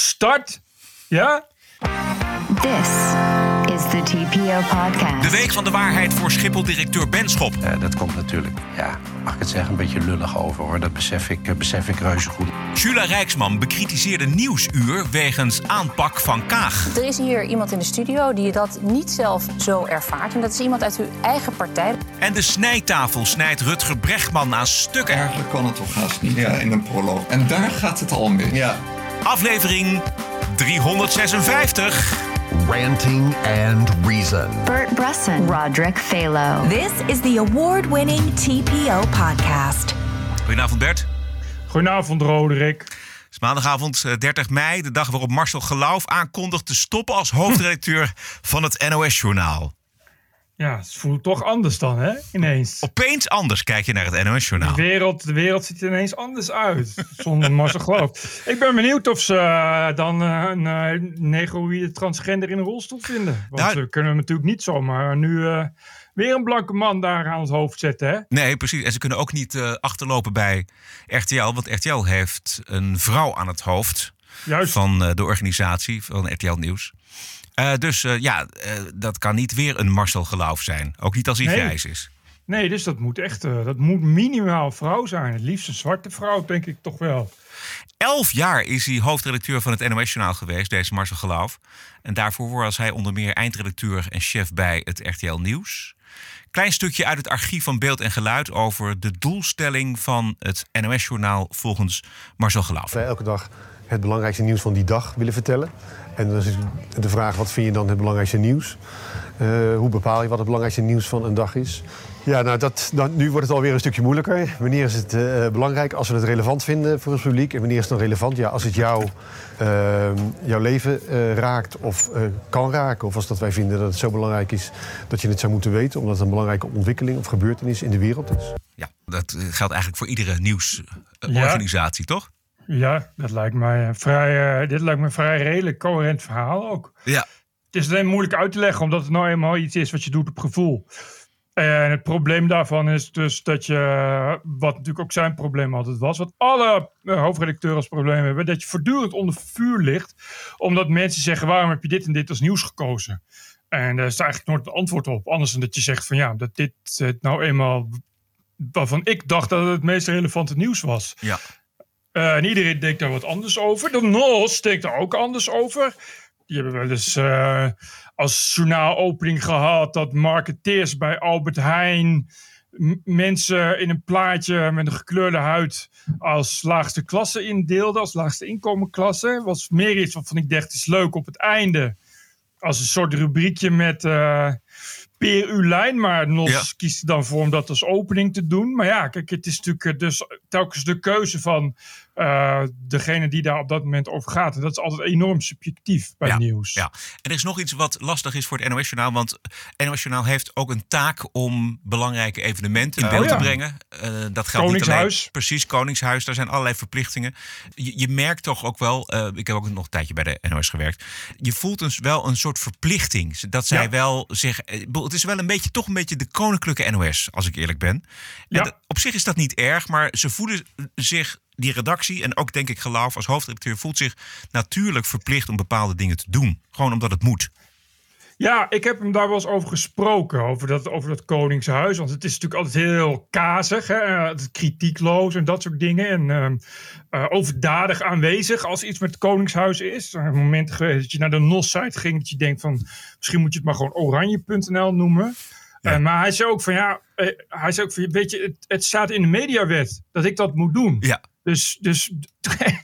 Start. Ja? This is the TPO podcast. De week van de waarheid voor Schiphol-directeur Benschop. Uh, dat komt natuurlijk, ja, mag ik het zeggen, een beetje lullig over hoor. Dat besef ik, uh, besef ik reuze goed. Jula Rijksman bekritiseerde Nieuwsuur wegens aanpak van Kaag. Er is hier iemand in de studio die dat niet zelf zo ervaart. En dat is iemand uit uw eigen partij. En de snijtafel snijdt Rutger Brechtman aan stukken. Erger kan het toch haast niet ja. in een proloog. En daar gaat het al mee. Ja. Aflevering 356. Ranting and Reason. Bert Bresson. Roderick Phalo. This is the award-winning TPO podcast. Goedenavond Bert. Goedenavond Roderick. Het is maandagavond 30 mei, de dag waarop Marcel Geloof aankondigt te stoppen als hoofdredacteur van het NOS-journaal. Ja, het voelt toch anders dan, hè? Ineens. Opeens anders kijk je naar het NOS-journaal. De wereld, de wereld ziet er ineens anders uit, zonder Marcel Geloof. Ik ben benieuwd of ze uh, dan uh, een uh, negroïde transgender in een rolstoel vinden. Want nou, we kunnen natuurlijk niet zomaar nu weer een blanke man daar aan het hoofd zetten, hè? Nee, precies. En ze kunnen ook niet achterlopen bij RTL, want RTL heeft een vrouw aan het hoofd Juist. van de organisatie van RTL Nieuws. Uh, dus uh, ja, uh, dat kan niet weer een Marcel Geloof zijn. Ook niet als hij nee. grijs is. Nee, dus dat moet echt dat moet minimaal een vrouw zijn. Het liefst een zwarte vrouw, denk ik toch wel. Elf jaar is hij hoofdredacteur van het NOS-journaal geweest, deze Marcel Geloof. En daarvoor was hij onder meer eindredacteur en chef bij het RTL Nieuws. Klein stukje uit het archief van Beeld en Geluid over de doelstelling van het NOS-journaal volgens Marcel Geloof. Elke dag het belangrijkste nieuws van die dag willen vertellen. En dan is de vraag, wat vind je dan het belangrijkste nieuws? Uh, hoe bepaal je wat het belangrijkste nieuws van een dag is? Ja, nou, dat, dan, nu wordt het alweer een stukje moeilijker. Wanneer is het uh, belangrijk als we het relevant vinden voor het publiek? En wanneer is het dan relevant? Ja, als het jou, uh, jouw leven raakt of kan raken. Of als dat wij vinden dat het zo belangrijk is dat je het zou moeten weten. Omdat het een belangrijke ontwikkeling of gebeurtenis in de wereld is. Ja, dat geldt eigenlijk voor iedere nieuwsorganisatie, ja. toch? Ja, dat lijkt mij vrij, uh, dit lijkt me een vrij redelijk coherent verhaal ook. Ja. Het is alleen moeilijk uit te leggen, omdat het nou eenmaal iets is wat je doet op gevoel. En het probleem daarvan is dus dat je, wat natuurlijk ook zijn probleem altijd was, wat alle uh, hoofdredacteuren als probleem hebben, dat je voortdurend onder vuur ligt, omdat mensen zeggen, waarom heb je dit en dit als nieuws gekozen? En daar is eigenlijk nooit het antwoord op, anders dan dat je zegt van ja, dat dit het nou eenmaal, waarvan ik dacht dat het het meest relevante nieuws was. Ja. Uh, en iedereen denkt daar wat anders over. De NOS denkt daar ook anders over. Die hebben wel eens uh, als journaalopening gehad dat marketeers bij Albert Heijn mensen in een plaatje met een gekleurde huid als laagste klasse indeelden, als laagste inkomenklasse. Was meer iets waarvan ik dacht, is leuk op het einde. Als een soort rubriekje met uh, per uw lijn, maar NOS ja. kiest er dan voor om dat als opening te doen. Maar ja, kijk, het is natuurlijk dus telkens de keuze van uh, degene die daar op dat moment over gaat. En dat is altijd enorm subjectief bij ja, nieuws. Ja, en er is nog iets wat lastig is voor het NOS-journaal. Want NOS Journaal heeft ook een taak om belangrijke evenementen in beeld oh, ja. te brengen. Uh, dat geldt Koningshuis. niet alleen, precies, Koningshuis. Daar zijn allerlei verplichtingen. Je, je merkt toch ook wel, uh, ik heb ook nog een tijdje bij de NOS gewerkt. Je voelt dus wel een soort verplichting. Dat zij Ja. wel zich... Het is wel een beetje, toch een beetje de koninklijke NOS, als ik eerlijk ben. Ja. En dat- op zich is dat niet erg, maar ze voelen zich die redactie en ook denk ik Geloof als hoofdredacteur voelt zich natuurlijk verplicht om bepaalde dingen te doen. Gewoon omdat het moet. Ja, ik heb hem daar wel eens over gesproken, over dat, over dat Koningshuis. Want het is natuurlijk altijd heel kazig, hè? eh, kritiekloos en dat soort dingen. En ehm, eh, overdadig aanwezig als iets met het Koningshuis is. Er zijn momenten geweest dat je naar de NOS-site ging, dat je denkt van, misschien moet je het maar gewoon oranje.nl noemen. Ja. Eh, maar hij zei ook van, ja, hij zei ook van, weet je, het, het staat in de mediawet dat ik dat moet doen. Ja, Dus, dus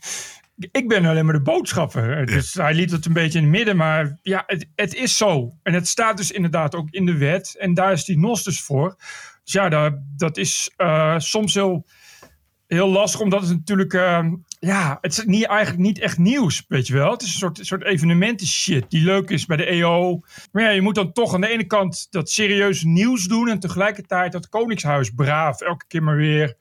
ik ben alleen maar de boodschapper. Dus hij liet het een beetje in het midden. Maar ja, het, het is zo. En het staat dus inderdaad ook in de wet. En daar is die NOS dus voor. Dus ja, dat, dat is eh, soms heel, heel lastig. Omdat het natuurlijk... eh, ja, het is niet, eigenlijk niet echt nieuws, weet je wel. Het is een soort, soort evenementen shit die leuk is bij de EO. Maar ja, je moet dan toch aan de ene kant dat serieuze nieuws doen... en tegelijkertijd dat Koningshuis braaf elke keer maar weer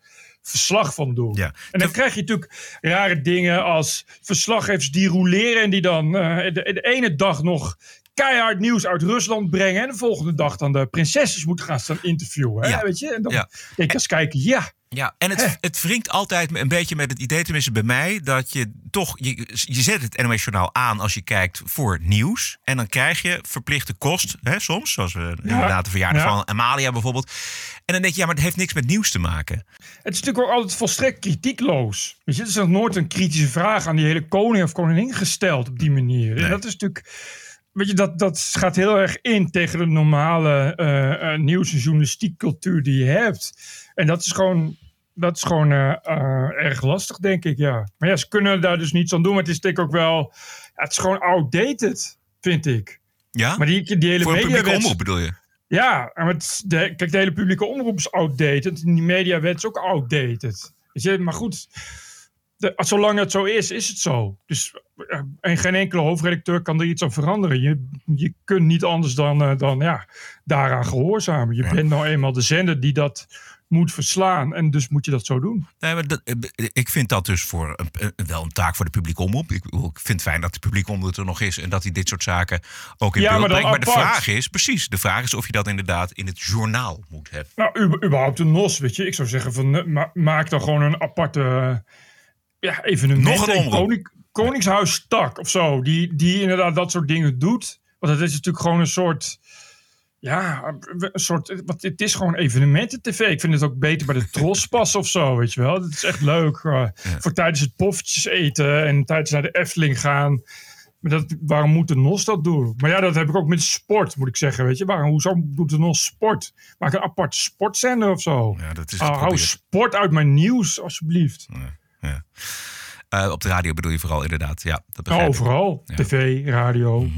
verslag van doen. Ja. En dan krijg je natuurlijk rare dingen als verslaggevers die roleren... en die dan eh, de, de ene dag nog keihard nieuws uit Rusland brengen... en de volgende dag dan de prinsesses moeten gaan staan interviewen. Hè, Ja. weet je? En dan Ja. denk ik als kijker, ja... Ja, en het, het wringt altijd een beetje met het idee, tenminste bij mij, dat je toch, je, je zet het NOS Journaal aan als je kijkt voor nieuws. En dan krijg je verplichte kost, hè, soms, zoals we inderdaad de verjaardag ja. van Amalia bijvoorbeeld. En dan denk je, ja, maar het heeft niks met nieuws te maken. Het is natuurlijk ook altijd volstrekt kritiekloos. Weet je, er is nog nooit een kritische vraag aan die hele koning of koningin gesteld op die manier. En dat is natuurlijk. Weet je, dat, dat gaat heel erg in tegen de normale eh, eh, nieuws- en journalistiek cultuur die je hebt. En dat is gewoon, dat is gewoon eh, eh, erg lastig, denk ik, ja. Maar ja, ze kunnen daar dus niets aan doen. Maar het is denk ik ook wel... Ja, het is gewoon outdated, vind ik. Ja? Maar die, die hele voor een publieke omroep bedoel je? ja, maar het, de, kijk, de hele publieke omroep is outdated. En die mediawet is ook outdated. Weet je, maar goed, de, zolang het zo is, is het zo. Dus eh, en geen enkele hoofdredacteur kan er iets aan veranderen. Je, je kunt niet anders dan, dan ja, daaraan gehoorzamen. Je bent nou eenmaal de zender die dat moet verslaan. En dus moet je dat zo doen. Nee, maar dat, ik vind dat dus voor een, wel een taak voor de publieke omroep. Ik, ik vind het fijn dat de publieke omroep er nog is en dat hij dit soort zaken ook in Ja, beeld brengt. Maar de vraag is, precies, de vraag is of je dat inderdaad in het journaal moet hebben. Nou, überhaupt een NOS, weet je. Ik zou zeggen, van, eh, ma- maak dan gewoon een aparte ja, evenement. Nog een omroep. Koning, Koningshuis-tak of zo. Die, die inderdaad dat soort dingen doet. Want het is natuurlijk gewoon een soort... Ja, een soort... Wat, het is gewoon evenementen-tv. Ik vind het ook beter bij de Tros passen of zo, weet je wel. Dat is echt leuk. eh, Voor tijdens het poffertjes eten en tijdens naar de Efteling gaan. Maar dat, waarom moet de NOS dat doen? Maar ja, dat heb ik ook met sport, moet ik zeggen. Weet je, waarom, hoezo doet de NOS sport? Maak een apart sportzender of zo. Ja, dat is hou sport uit mijn nieuws, alsjeblieft. Ja. Eh, op de radio bedoel je vooral inderdaad. Ja, dat Nou, overal. Ja. Mhm. TV, radio.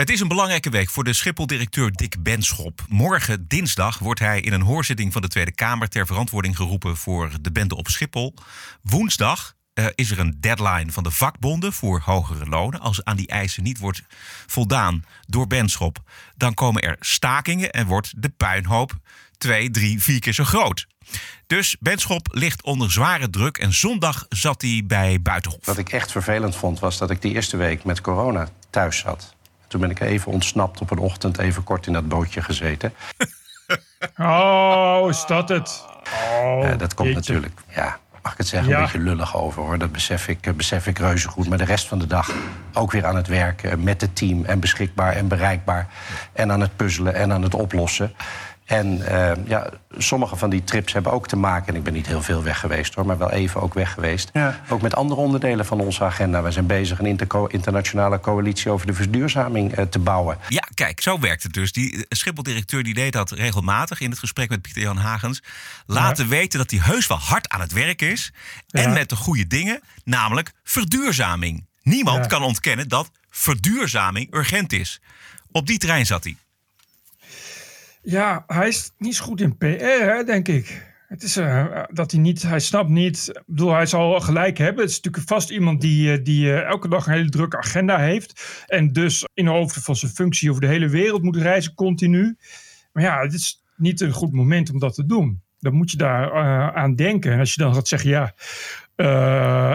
Het is een belangrijke week voor de Schiphol-directeur Dick Benschop. Morgen, dinsdag, wordt hij in een hoorzitting van de Tweede Kamer ter verantwoording geroepen voor de bende op Schiphol. Woensdag eh, is er een deadline van de vakbonden voor hogere lonen. Als aan die eisen niet wordt voldaan door Benschop, dan komen er stakingen en wordt de puinhoop twee, drie, vier keer zo groot. Dus Benschop ligt onder zware druk en zondag zat hij bij Buitenhof. Wat ik echt vervelend vond, was dat ik die eerste week met corona thuis zat. Toen ben ik even ontsnapt op een ochtend, even kort in dat bootje gezeten. Oh, is dat het? Oh, dat komt jeetje. natuurlijk, ja, mag ik het zeggen, Ja. een beetje lullig over hoor. Dat besef ik, eh, besef ik reuze goed. Maar de rest van de dag ook weer aan het werk eh, met het team en beschikbaar en bereikbaar. En aan het puzzelen en aan het oplossen. En eh, ja, sommige van die trips hebben ook te maken, en ik ben niet heel veel weg geweest hoor, maar wel even ook weg geweest. Ook met andere onderdelen van onze agenda. We zijn bezig een interco- internationale coalitie over de verduurzaming eh, te bouwen. Ja, kijk, zo werkt het dus. Die Schiphol-directeur die deed dat regelmatig in het gesprek met Pieter Jan Hagens. Laten weten dat hij heus wel hard aan het werk is. En Ja. met de goede dingen, namelijk verduurzaming. Niemand Ja. kan ontkennen dat verduurzaming urgent is. Op die trein zat hij. Ja, hij is niet zo goed in PR, hè, denk ik. Het is eh, dat hij niet, hij snapt niet. Ik bedoel, hij zal gelijk hebben. Het is natuurlijk vast iemand die, eh, die eh, elke dag een hele drukke agenda heeft. En dus in de van zijn functie over de hele wereld moet reizen, continu. Maar ja, het is niet een goed moment om dat te doen. Dan moet je daar aan denken. En als je dan gaat zeggen, ja,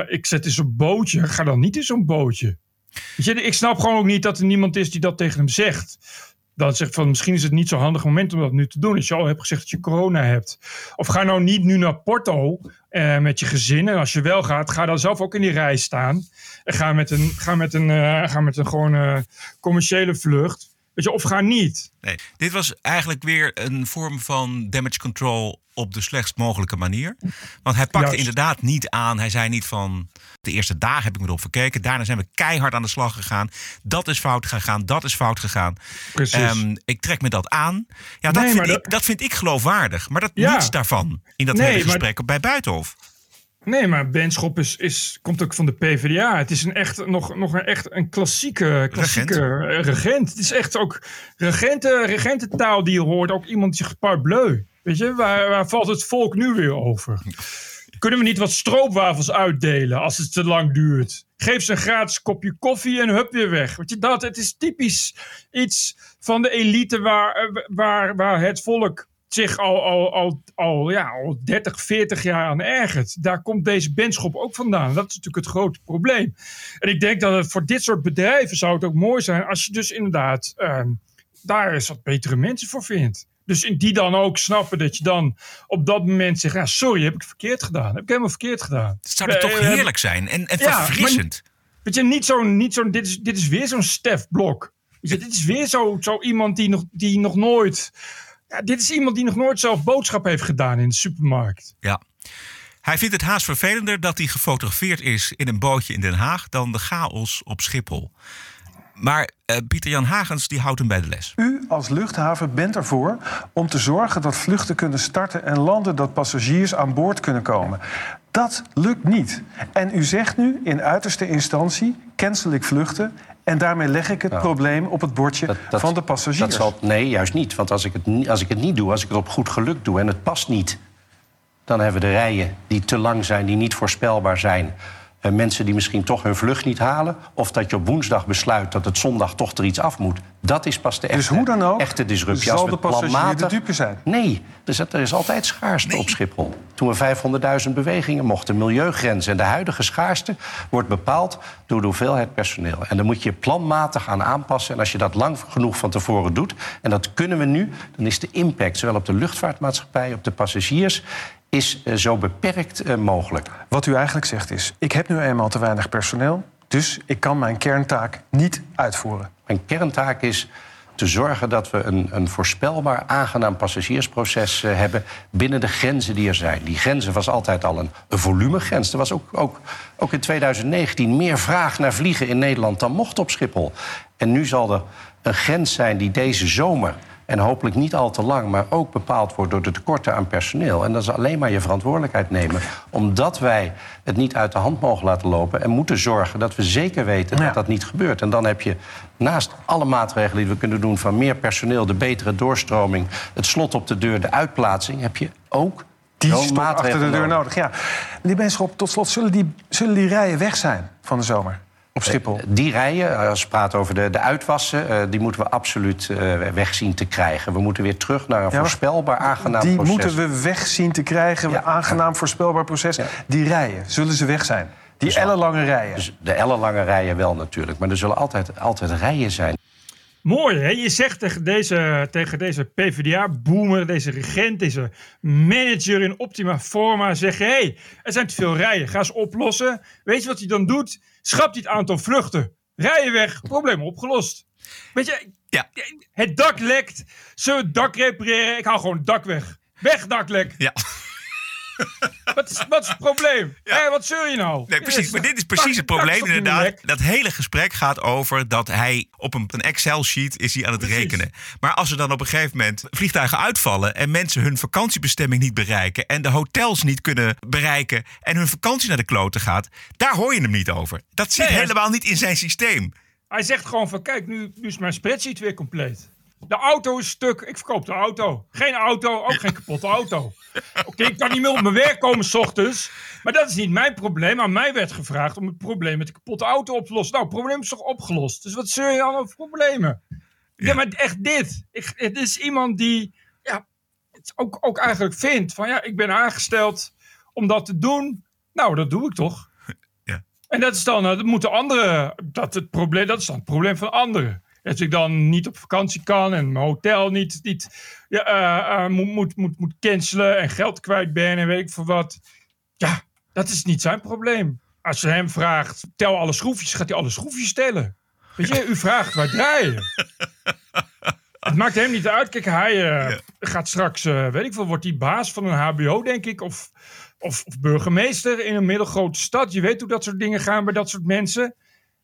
ik zet in zo'n bootje, ga dan niet in zo'n bootje. Je, ik snap gewoon ook niet dat er niemand is die dat tegen hem zegt. Dan zegt van misschien is het niet zo'n handig moment om dat nu te doen. Als je al hebt gezegd dat je corona hebt. Of ga nou niet nu naar Porto eh, met je gezin. En als je wel gaat, ga dan zelf ook in die rij staan. En ga met een, ga met een, eh, ga met een gewoon eh, commerciële vlucht. Weet je, of ga niet. Nee, dit was eigenlijk weer een vorm van damage control op de slechtst mogelijke manier. Want hij pakte Juist. inderdaad niet aan. Hij zei niet van de eerste dagen heb ik me erop verkeken. Daarna zijn we keihard aan de slag gegaan. Dat is fout gegaan. Dat is fout gegaan. Precies. Ehm, ik trek me dat aan. Ja, dat, Nee, vind ik, dat- dat vind ik geloofwaardig. Maar dat Ja. niets daarvan in dat Nee, hele maar- gesprek bij Buitenhof. Nee, maar Benschop is, is, komt ook van de PvdA. Het is een echt, nog, nog een, echt een klassieke, klassieke regent. regent. Het is echt ook regenten, regententaal die je hoort. Ook iemand die zegt parbleu. Weet je, waar, waar valt het volk nu weer over? Kunnen we niet wat stroopwafels uitdelen als het te lang duurt? Geef ze een gratis kopje koffie en hup weer weg. Weet je dat? Het is typisch iets van de elite waar, eh, waar, waar het volk zich al, al, al, al, ja, al 30, 40 jaar aan ergert. Daar komt deze benschop ook vandaan. Dat is natuurlijk het grote probleem. En ik denk dat het voor dit soort bedrijven zou het ook mooi zijn als je dus inderdaad ehm, daar eens wat betere mensen voor vindt. Dus in die dan ook snappen dat je dan op dat moment zegt: ja, sorry, heb ik verkeerd gedaan. Heb ik helemaal verkeerd gedaan. Het zou toch Eh, heerlijk zijn en, en ja, verfrissend. Weet je, niet zo'n, niet zo'n, dit is, dit is weer zo'n Stef Blok. Dit is weer zo, zo iemand die nog, die nog nooit, ja, dit is iemand die nog nooit zelf boodschap heeft gedaan in de supermarkt. Ja. Hij vindt het haast vervelender dat hij gefotografeerd is in een bootje in Den Haag dan de chaos op Schiphol. Maar eh, Pieter-Jan Hagens die houdt hem bij de les. U als luchthaven bent ervoor om te zorgen dat vluchten kunnen starten en landen, dat passagiers aan boord kunnen komen. Dat lukt niet. En u zegt nu in uiterste instantie: cancel ik vluchten. En daarmee leg ik het probleem op het bordje van de passagiers. Dat zal, nee, juist niet. Want als ik, het, als ik het niet doe, als ik het op goed geluk doe en het past niet... dan hebben we de rijen die te lang zijn, die niet voorspelbaar zijn. Eh, mensen die misschien toch hun vlucht niet halen... of dat je op woensdag besluit dat het zondag toch er iets af moet. Dat is pas de echte, Dus hoe dan ook, echte disruptie. zal Als we de passagier planmatig- de dupe zijn? Nee, er is, er is altijd schaarste op Schiphol. Toen we 500.000 bewegingen mochten, milieugrenzen... en de huidige schaarste wordt bepaald door de hoeveelheid personeel. En daar moet je planmatig aan aanpassen. En als je dat lang genoeg van tevoren doet... en dat kunnen we nu, dan is de impact... zowel op de luchtvaartmaatschappij, op de passagiers... is eh, zo beperkt eh, mogelijk. Wat u eigenlijk zegt is: ik heb nu eenmaal te weinig personeel, dus ik kan mijn kerntaak niet uitvoeren. Mijn kerntaak is te zorgen dat we een, een voorspelbaar, aangenaam passagiersproces eh, hebben binnen de grenzen die er zijn. Die grenzen was altijd al een, een volumegrens. Er was ook, ook, ook in 2019 meer vraag naar vliegen in Nederland dan mocht op Schiphol. En nu zal er een grens zijn die deze zomer. En hopelijk niet al te lang, maar ook bepaald wordt door de tekorten aan personeel. En dat is alleen maar je verantwoordelijkheid nemen. Omdat wij het niet uit de hand mogen laten lopen. En moeten zorgen dat we zeker weten dat dat niet gebeurt. En dan heb je naast alle maatregelen die we kunnen doen... van meer personeel, de betere doorstroming... het slot op de deur, de uitplaatsing... heb je ook Die stok achter de deur nodig. Ja. Meneer Benschop, tot slot, zullen die, zullen die rijen weg zijn van de zomer op Schiphol? Die rijen, als we praten over de, de uitwassen... eh, die moeten we absoluut eh, weg zien te krijgen. We moeten weer terug naar een Ja, voorspelbaar, aangenaam die proces. moeten we weg zien te krijgen. Een aangenaam, voorspelbaar proces. Die rijen, zullen ze weg zijn? Die ellenlange rijen. Dus de ellenlange rijen wel natuurlijk. Maar er zullen altijd, altijd rijen zijn. Mooi, hè? Je zegt tegen deze, tegen deze PvdA-boomer, deze regent, deze manager in optima forma, zeg je, hé, hey, er zijn te veel rijen, ga eens oplossen. Weet je wat hij dan doet? Schrapt hij het aantal vluchten. Rijen weg, probleem opgelost. Weet je, ja. het dak lekt, zullen we het dak repareren? Ik haal gewoon het dak weg. Weg daklek. Ja. Wat is, wat is het probleem? Wat zul je nou? Nee, precies. Maar dit is precies het probleem inderdaad. Dat hele gesprek gaat over dat hij op een, een Excel-sheet is hij aan het rekenen. Maar als er dan op een gegeven moment vliegtuigen uitvallen... en mensen hun vakantiebestemming niet bereiken... en de hotels niet kunnen bereiken... en hun vakantie naar de kloten gaat... daar hoor je hem niet over. Dat zit Nee, helemaal niet in zijn systeem. Hij zegt gewoon van, kijk, nu, nu is mijn spreadsheet weer compleet. De auto is stuk, ik verkoop de auto. Geen auto, ook geen kapotte auto. Oké, ik kan niet meer op mijn werk komen s ochtends. Maar dat is niet mijn probleem. Aan mij werd gevraagd om het probleem met de kapotte auto op te lossen. Nou, het probleem is toch opgelost? Dus wat zul je dan over problemen? Ja, maar echt dit. Ik, het is iemand die ja, het ook, ook eigenlijk vindt van, ja, ik ben aangesteld om dat te doen. Nou, dat doe ik toch? En dat is dan, eh, dat moeten anderen, dat, het probleem, dat is dan het probleem van anderen. Dat ik dan niet op vakantie kan en mijn hotel niet, niet ja, eh, eh, moet, moet, moet, moet cancelen en geld kwijt ben en weet ik veel wat. Ja, dat is niet zijn probleem. Als je hem vraagt, tel alle schroefjes, gaat hij alle schroefjes tellen. Weet je, u vraagt waar draaien. Het maakt hem niet uit. Kijk, hij eh, gaat straks, weet ik veel, wordt hij baas van een HBO, denk ik. Of, of, of burgemeester in een middelgrote stad. Je weet hoe dat soort dingen gaan bij dat soort mensen.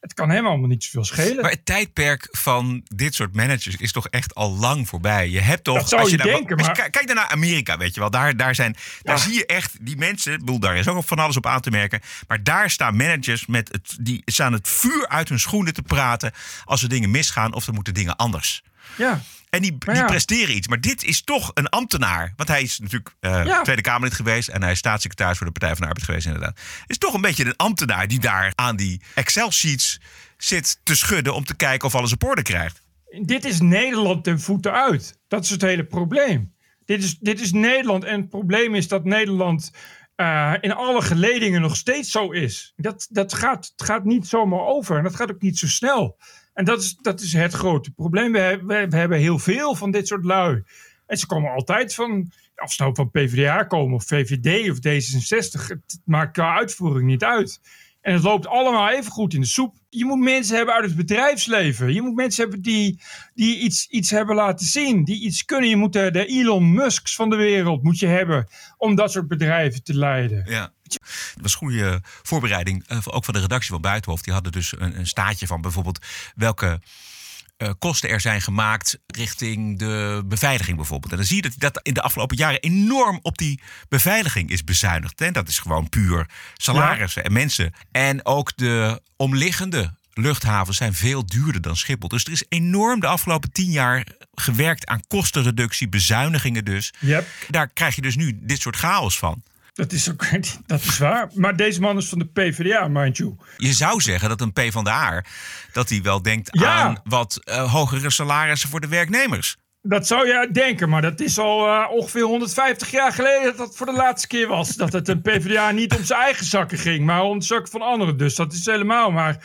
Het kan hem allemaal niet zoveel schelen. Maar het tijdperk van dit soort managers is toch echt al lang voorbij. Je hebt toch. Zou als je naar- denken, als je maar- ki- Kijk dan naar Amerika, weet je wel. Daar, daar, zijn, daar zie je echt die mensen. ik bedoel, Daar is ook van alles op aan te merken. Maar daar staan managers met het, die staan het vuur uit hun schoenen te praten. als er dingen misgaan of er moeten dingen anders. Ja. En die, die presteren iets. Maar dit is toch een ambtenaar. Want hij is natuurlijk eh, Ja. Tweede Kamerlid geweest. En hij is staatssecretaris voor de Partij van de Arbeid geweest, inderdaad. Is toch een beetje een ambtenaar die daar aan die Excel-sheets zit te schudden. om te kijken of alles op orde krijgt. Dit is Nederland ten voeten uit. Dat is het hele probleem. Dit is, dit is Nederland. En het probleem is dat Nederland eh, in alle geledingen nog steeds zo is. Dat, dat gaat, het gaat niet zomaar over. En dat gaat ook niet zo snel. En dat is, dat is het grote probleem. We, we, we hebben heel veel van dit soort lui. En ze komen altijd van, of ze nou van PvdA komen of VVD of D66. Het maakt qua uitvoering niet uit. En het loopt allemaal even goed in de soep. Je moet mensen hebben uit het bedrijfsleven. Je moet mensen hebben die, die iets, iets hebben laten zien. Die iets kunnen. Je moet de, de Elon Musks van de wereld moet je hebben. Om dat soort bedrijven te leiden. Ja. Het was goede voorbereiding, eh, ook van de redactie van Buitenhof. Die hadden dus een, een staatje van bijvoorbeeld welke eh, kosten er zijn gemaakt richting de beveiliging bijvoorbeeld. En dan zie je dat, dat in de afgelopen jaren enorm op die beveiliging is bezuinigd. En dat is gewoon puur salarissen en mensen. En ook de omliggende luchthavens zijn veel duurder dan Schiphol. Dus er is enorm de afgelopen tien jaar gewerkt aan kostenreductie, bezuinigingen dus. Yep. Daar krijg je dus nu dit soort chaos van. Dat is, ook, dat is waar. Maar deze man is van de PvdA, mind you. Je zou zeggen dat een P van de A dat hij wel denkt Ja. aan wat eh, hogere salarissen voor de werknemers. Dat zou je denken, maar dat is al eh, ongeveer 150 jaar geleden dat dat voor de laatste keer was. Dat het een PvdA niet om zijn eigen zakken ging, maar om de zakken van anderen. Dus dat is helemaal. Maar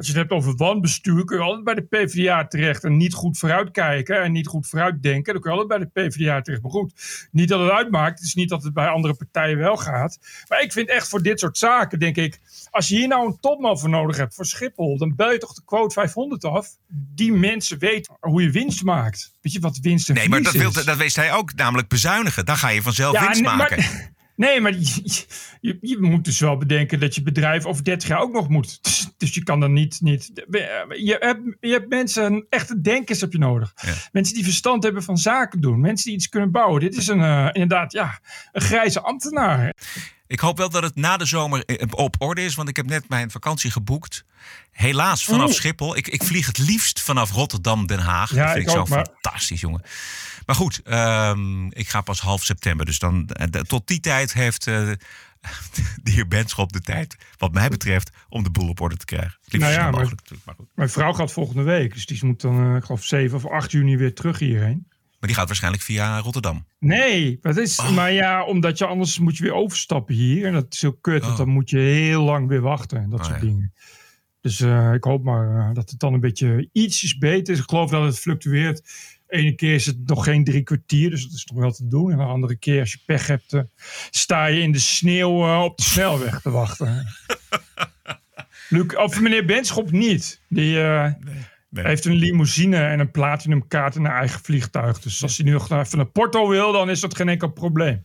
als je het hebt over wanbestuur, kun je altijd bij de PvdA terecht. En niet goed vooruitkijken en niet goed vooruitdenken. Dan kun je altijd bij de PvdA terecht. Maar goed, niet dat het uitmaakt. Het is niet dat het bij andere partijen wel gaat. Maar ik vind echt voor dit soort zaken, denk ik. Als je hier nou een topman voor nodig hebt voor Schiphol, dan bel je toch de quote 500 af. Die mensen weten hoe je winst maakt. Weet je wat winst en Nee, maar dat, wil, is? dat wees hij ook, namelijk bezuinigen. Dan ga je vanzelf winst maken. Maar, nee, maar je, je, je moet dus wel bedenken dat je bedrijf over 30 jaar ook nog moet. Dus, dus je kan dan niet. niet je, hebt, je hebt mensen, echte denkers heb je nodig. Mensen die verstand hebben van zaken doen. Mensen die iets kunnen bouwen. Dit is een, eh, inderdaad ja, een grijze ambtenaar. Ik hoop wel dat het na de zomer eh, op orde is, want ik heb net mijn vakantie geboekt. Helaas vanaf Oeh. Schiphol. Ik, ik vlieg het liefst vanaf Rotterdam, Den Haag. Ja, dat vind ik ik, ook, zo maar- fantastisch, jongen. Maar goed, ehm, ik ga pas half september. Dus dan, eh, tot die tijd heeft eh, de heer Benschop de tijd, wat mij betreft, om de boel op orde te krijgen. Nou zo ja, maar-. Maar, goed. Mijn vrouw gaat volgende week. Dus die moet dan, eh, ik geloof, 7 of 8 juni weer terug hierheen. maar die gaat waarschijnlijk via Rotterdam. Nee, dat is, Oh. maar ja, omdat je anders moet je weer overstappen hier. En dat is heel kut, want Oh. dan moet je heel lang weer wachten en dat Oh, soort ja. dingen. Dus ik hoop maar dat het dan een beetje ietsjes beter is. Ik geloof dat het fluctueert. Ene keer is het nog geen drie kwartier, dus dat is nog wel te doen. En de andere keer, als je pech hebt, eh, sta je in de sneeuw eh, op de snelweg te wachten. Luc, of meneer Benschop niet. Die eh, nee. heeft een limousine en een platinumkaart en een eigen vliegtuig. Dus als hij nu nog even naar Porto wil, dan is dat geen enkel probleem.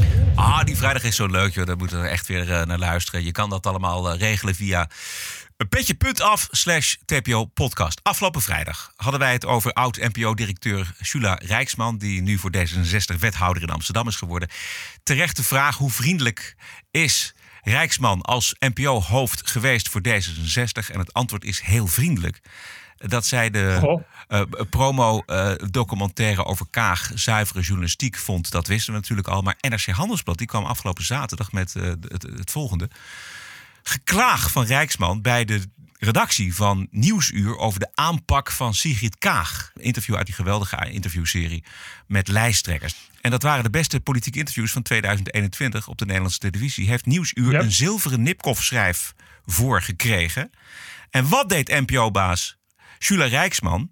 Ah, die vrijdag is zo leuk, joh. Daar moeten we echt weer eh, naar luisteren. Je kan dat allemaal eh, regelen via petje.af slash TPO podcast. Afgelopen vrijdag hadden wij het over oud-NPO-directeur Shula Rijksman... die nu voor D66 wethouder in Amsterdam is geworden. Terecht de vraag hoe vriendelijk is Rijksman als NPO-hoofd geweest voor D66? En het antwoord is heel vriendelijk. Dat zij de Goh. eh, promo-documentaire over Kaag zuivere journalistiek vond, dat wisten we natuurlijk al. Maar NRC Handelsblad die kwam afgelopen zaterdag met eh, het, het volgende. Geklaag van Rijksman bij de redactie van Nieuwsuur over de aanpak van Sigrid Kaag. Interview uit die geweldige interviewserie met lijsttrekkers. En dat waren de beste politieke interviews van 2021 op de Nederlandse televisie. Heeft Nieuwsuur een zilveren Nipkoff-schrijf voor gekregen. En wat deed NPO-baas Shula Rijksman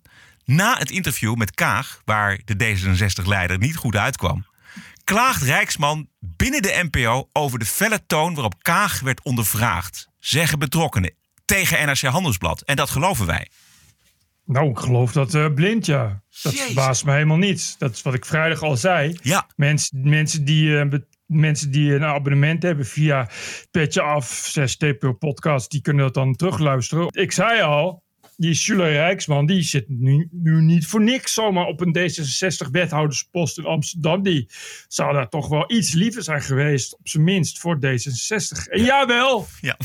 na het interview met Kaag, waar de D66-leider niet goed uitkwam? Klaagt Rijksman binnen de NPO over de felle toon waarop Kaag werd ondervraagd. Zeggen betrokkenen tegen NRC Handelsblad. En dat geloven wij. Nou, ik geloof dat eh, blind, ja. Dat Jezus. verbaast me helemaal niet. Dat is wat ik vrijdag al zei. Ja. Mensen, mensen, die, eh, mensen die een abonnement hebben via Petje Af, 6 TPO Podcast, die kunnen dat dan terugluisteren. Ik zei al, die Schuler Rijksman, die zit nu, nu niet voor niks zomaar op een D66-wethouderspost in Amsterdam. Die zou daar toch wel iets liever zijn geweest, op zijn minst, voor D66. En jawel, Ja.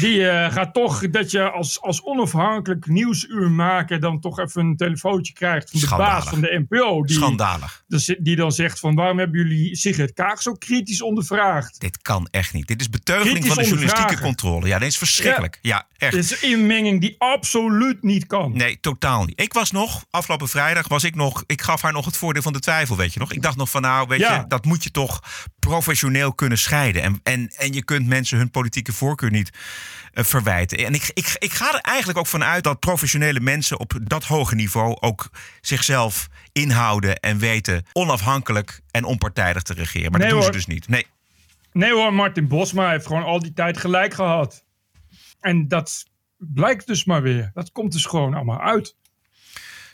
Die eh, gaat toch dat je als, als onafhankelijk nieuwsuurmaker dan toch even een telefoontje krijgt van de Schandalig. baas van de NPO. Die, Schandalig. dus die dan zegt van waarom hebben jullie Sigrid Kaag zo kritisch ondervraagd? Dit kan echt niet. Dit is beteugeling Kritisch van de journalistieke controle. Ja, dit is verschrikkelijk. Ja, echt. Dit is een inmenging die absoluut niet kan. Nee, totaal niet. Ik was nog, afgelopen vrijdag was ik nog, ik gaf haar nog het voordeel van de twijfel, weet je nog. Ik dacht nog van nou, weet Ja. je, dat moet je toch professioneel kunnen scheiden. En, en, en je kunt mensen hun politieke voorkeur niet eh, verwijten. En ik, ik, ik ga er eigenlijk ook vanuit dat professionele mensen op dat hoge niveau ook zichzelf inhouden en weten onafhankelijk en onpartijdig te regeren. Maar Nee, dat doen hoor. ze dus niet. Nee. Nee hoor, Martin Bosma heeft gewoon al die tijd gelijk gehad. En dat blijkt dus maar weer. Dat komt dus gewoon allemaal uit.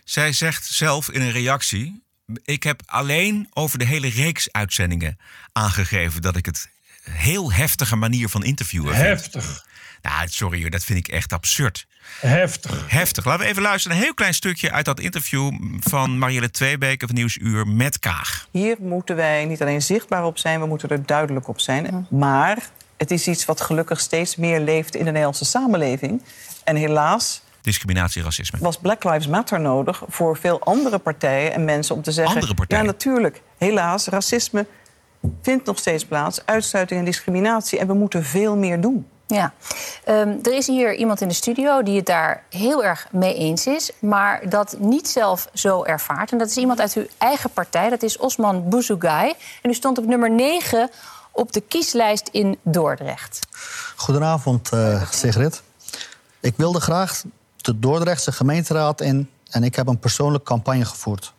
Zij zegt zelf in een reactie: Ik heb alleen over de hele reeks uitzendingen aangegeven dat ik het heel heftige manier van interviewen vind. Heftig. Nou, sorry hoor, dat vind ik echt absurd. Heftig. Heftig. Laten we even luisteren. Een heel klein stukje uit dat interview van Marielle Tweebeke van Nieuwsuur met Kaag. Hier moeten wij niet alleen zichtbaar op zijn, we moeten er duidelijk op zijn. Maar het is iets wat gelukkig steeds meer leeft in de Nederlandse samenleving. En helaas Discriminatie, racisme. was Black Lives Matter nodig voor veel andere partijen en mensen om te zeggen... Andere partijen? Ja, natuurlijk. Helaas, racisme vindt nog steeds plaats. Uitsluiting en discriminatie. En we moeten veel meer doen. Ja, Ehm, er is hier iemand in de studio die het daar heel erg mee eens is, maar dat niet zelf zo ervaart. En dat is iemand uit uw eigen partij, dat is Osman Bouzougai. En u stond op nummer 9 op de kieslijst in Dordrecht. Goedenavond, eh, Sigrid. Ik wilde graag de Dordrechtse gemeenteraad in en ik heb een persoonlijke campagne gevoerd.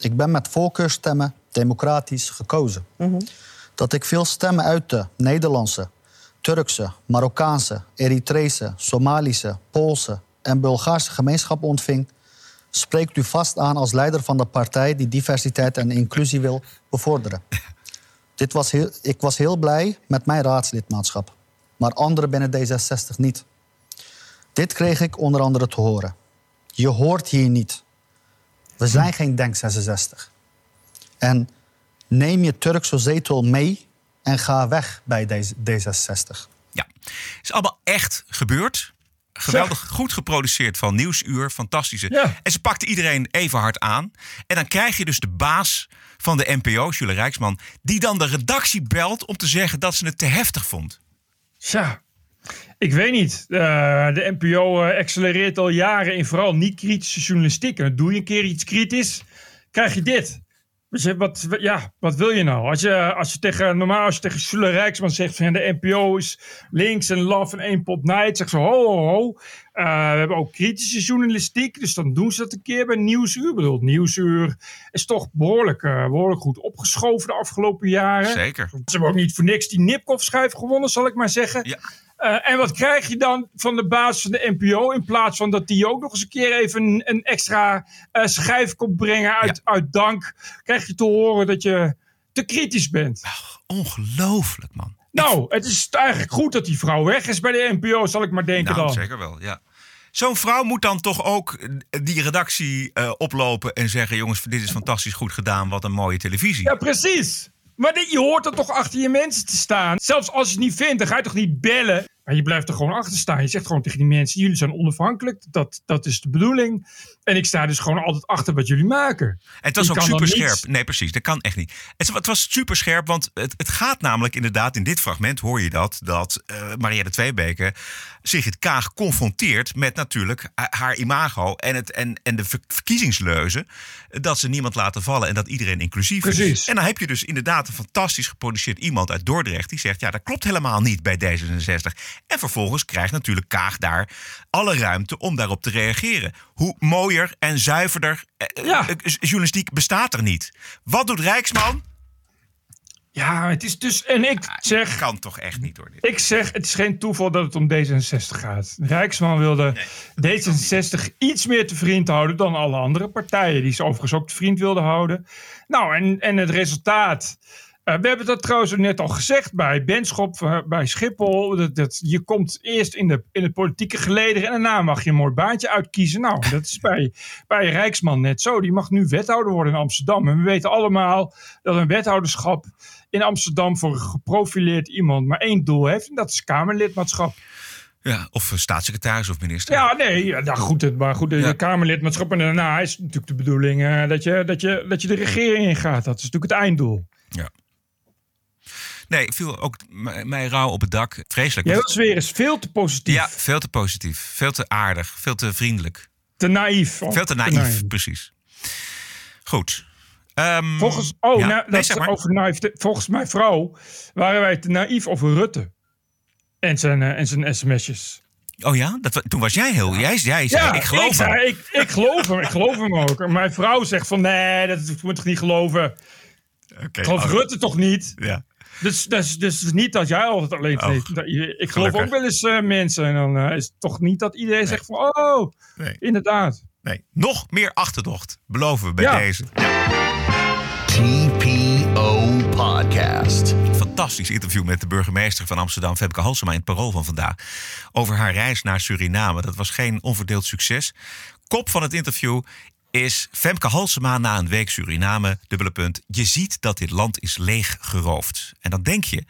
Ik ben met voorkeurstemmen democratisch gekozen. Dat ik veel stemmen uit de Nederlandse, Turkse, Marokkaanse, Eritrese, Somalische, Poolse en Bulgaarse gemeenschap ontving, spreekt u vast aan als leider van de partij die diversiteit en inclusie wil bevorderen. Dit was heel, ik was heel blij met mijn raadslidmaatschap, maar anderen binnen D66 niet. Dit kreeg ik onder andere te horen. Je hoort hier niet. We zijn geen Denk 66. En neem je Turkse zetel mee en ga weg bij D66. Ja, is allemaal echt gebeurd. Geweldig goed geproduceerd van Nieuwsuur. Fantastische. Ja. En ze pakte iedereen even hard aan. En dan krijg je dus de baas van de NPO, Jules Rijksman... die dan de redactie belt om te zeggen dat ze het te heftig vond. Tja, ik weet niet. Eh, de NPO eh, accelereert al jaren in vooral niet-kritische journalistiek. En doe je een keer iets kritisch, krijg je dit. Dus je, wat, ja, wat wil je nou? Als je, als je tegen, normaal als je tegen Sule Rijksman zegt van ja, de NPO is links en love en één pot night. Zegt ze ho ho ho. Eh, we hebben ook kritische journalistiek. Dus dan doen ze dat een keer bij Nieuwsuur. Ik bedoel, Nieuwsuur is toch behoorlijk, eh, behoorlijk goed opgeschoven de afgelopen jaren. Zeker. Ze hebben ook niet voor niks die Nipkoff-schijf gewonnen, zal ik maar zeggen. Eh, en wat krijg je dan van de baas van de NPO? In plaats van dat die ook nog eens een keer even een, een extra eh, schijf komt brengen uit, uit dank, krijg je te horen dat je te kritisch bent. Ongelooflijk, man. Nou, het is eigenlijk goed dat die vrouw weg is bij de NPO, zal ik maar denken nou, dan. zeker wel, ja. Zo'n vrouw moet dan toch ook eh, die redactie oplopen en zeggen... jongens, dit is fantastisch goed gedaan, wat een mooie televisie. Ja, precies. Maar je hoort er toch achter je mensen te staan. Zelfs als je het niet vindt, dan ga je toch niet bellen. Maar je blijft er gewoon achter staan. Je zegt gewoon tegen die mensen: jullie zijn onafhankelijk. Dat, dat is de bedoeling. En ik sta dus gewoon altijd achter wat jullie maken. En het was Je ook super scherp. Nee, precies. Dat kan echt niet. Het, het was super scherp, want het, het gaat namelijk inderdaad... in dit fragment hoor je dat... dat uh, Marielle Tweebeke Sigrid Kaag confronteert... met natuurlijk ha- haar imago en, het, en, en de ver- verkiezingsleuzen... dat ze niemand laten vallen en dat iedereen inclusief Precies. is. En dan heb je dus inderdaad een fantastisch geproduceerd iemand uit Dordrecht... die zegt, ja, dat klopt helemaal niet bij D66. En vervolgens krijgt natuurlijk Kaag daar alle ruimte om daarop te reageren. Hoe mooier en zuiverder eh, eh, journalistiek bestaat er niet. Wat doet Rijksman? Ja, het is dus. En ik zeg. Kan toch echt niet door dit. Ik zeg, het is geen toeval dat het om D66 gaat. Rijksman wilde D66 iets meer te vriend houden dan alle andere partijen. Die ze overigens ook te vriend wilden houden. Nou, en, en het resultaat. Eh, we hebben dat trouwens net al gezegd bij Benschop, eh, bij Schiphol. Dat, dat, je komt eerst in, de, in het politieke geleden en daarna mag je een mooi baantje uitkiezen. Nou, dat is bij, bij Rijksman net zo. Die mag nu wethouder worden in Amsterdam. En we weten allemaal dat een wethouderschap in Amsterdam voor een geprofileerd iemand maar één doel heeft. En dat is Kamerlidmaatschap. Ja, of staatssecretaris of minister. Ja, nee, ja, nou goed, het- maar goed, de Ja. Kamerlidmaatschap en daarna is natuurlijk de bedoeling eh, dat, je, dat, je, dat je de regering ingaat. Dat is natuurlijk het einddoel. Ja. Nee, ik viel ook m- mij rauw op het dak. Vreselijk. Jij was weer eens veel te positief. Ja, veel te positief. Veel te aardig. Veel te vriendelijk. Te naïef. Veel te naïef, precies. Goed. Ehm, Volgens, oh, ja, nou, nee, dat zeg is maar. over naïef. Volgens mijn vrouw waren wij te naïef over Rutte. En zijn, eh, en zijn sms'jes. Oh ja? Dat, toen was jij heel... Jij, jij zei, ik geloof ik, zei, hem. ik, ik geloof hem. Ik geloof hem ook. Mijn vrouw zegt van, nee, dat moet toch niet geloven. Oké, ik geloof oh. Rutte toch niet? Ja. Dus, dus, dus het is niet dat jij altijd alleen Oh, weet. Dat je- Ik geloof gelukkig. ook wel eens eh, mensen. En dan eh, is het toch niet dat iedereen zegt van... Oh, Nee. inderdaad. Nee, nog meer achterdocht. Beloven we bij Ja. deze. TPO Podcast. Fantastisch interview met de burgemeester van Amsterdam, Femke Halsema, in het Parool van vandaag. Over haar reis naar Suriname. Dat was geen onverdeeld succes. Kop van het interview is Femke Halsema na een week Suriname, dubbele punt. Je ziet dat dit land is leeggeroofd. En dan denk je,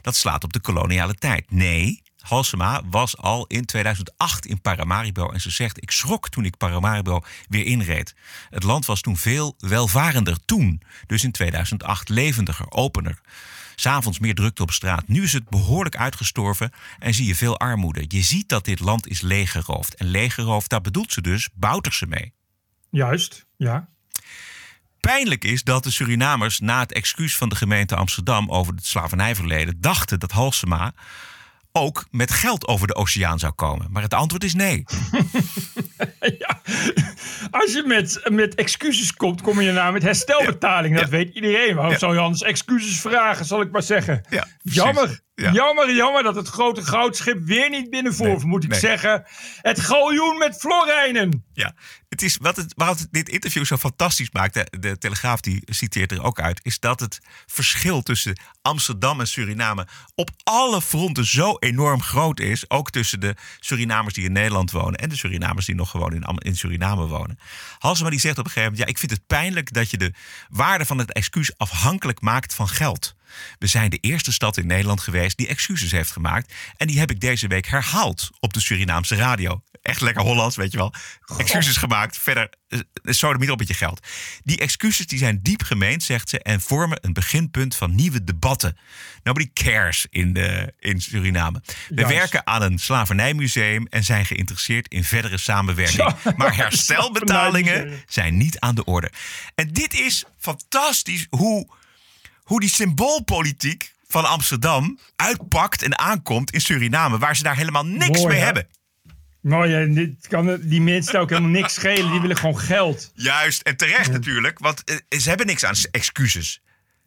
dat slaat op de koloniale tijd. Nee, Halsema was al in 2008 in Paramaribo en ze zegt: Ik schrok toen ik Paramaribo weer inreed. Het land was toen veel welvarender toen, dus in 2008 levendiger, opener. S'avonds meer drukte op straat. Nu is het behoorlijk uitgestorven en zie je veel armoede. Je ziet dat dit land is leeggeroofd. En leeggeroofd, daar bedoelt ze dus Bouterse mee. Juist, ja. Pijnlijk is dat de Surinamers na het excuus van de gemeente Amsterdam over het slavernijverleden dachten dat Halsema ook met geld over de oceaan zou komen. Maar het antwoord is nee. Als je met, met excuses komt, kom je nou met herstelbetaling. Dat weet iedereen. Waarom zou je anders excuses vragen, zal ik maar zeggen. jammer, Ja. jammer, jammer dat het grote goudschip weer niet binnenvoer. Of moet ik nee. zeggen, het galjoen met florijnen. Ja, wat, wat dit interview zo fantastisch maakt, de, de Telegraaf die citeert er ook uit, is dat het verschil tussen Amsterdam en Suriname op alle fronten zo enorm groot is. Ook tussen de Surinamers die in Nederland wonen en de Surinamers die nog gewoon in, in Suriname wonen. Halsema die zegt op een gegeven moment, ja, ik vind het pijnlijk dat je de waarde van het excuus afhankelijk maakt van geld. We zijn de eerste stad in Nederland geweest die excuses heeft gemaakt. En die heb ik deze week herhaald op de Surinaamse radio. Echt lekker Hollands, weet je wel. Excuses gemaakt. Verder, uh, niet op met je geld. Die excuses die zijn diep gemeend, zegt ze, en vormen een beginpunt van nieuwe debatten. Nobody cares in, de, in Suriname. We Juist. werken aan een slavernijmuseum en zijn geïnteresseerd in verdere samenwerking. Ja, maar herstelbetalingen zijn niet aan de orde. En dit is fantastisch hoe hoe die symboolpolitiek van Amsterdam uitpakt en aankomt in Suriname, waar ze daar helemaal niks Mooi, mee hè? hebben. Nou ja, dit kan die mensen ook helemaal niks schelen. Die willen gewoon geld. Juist, en terecht natuurlijk, want eh, ze hebben niks aan excuses.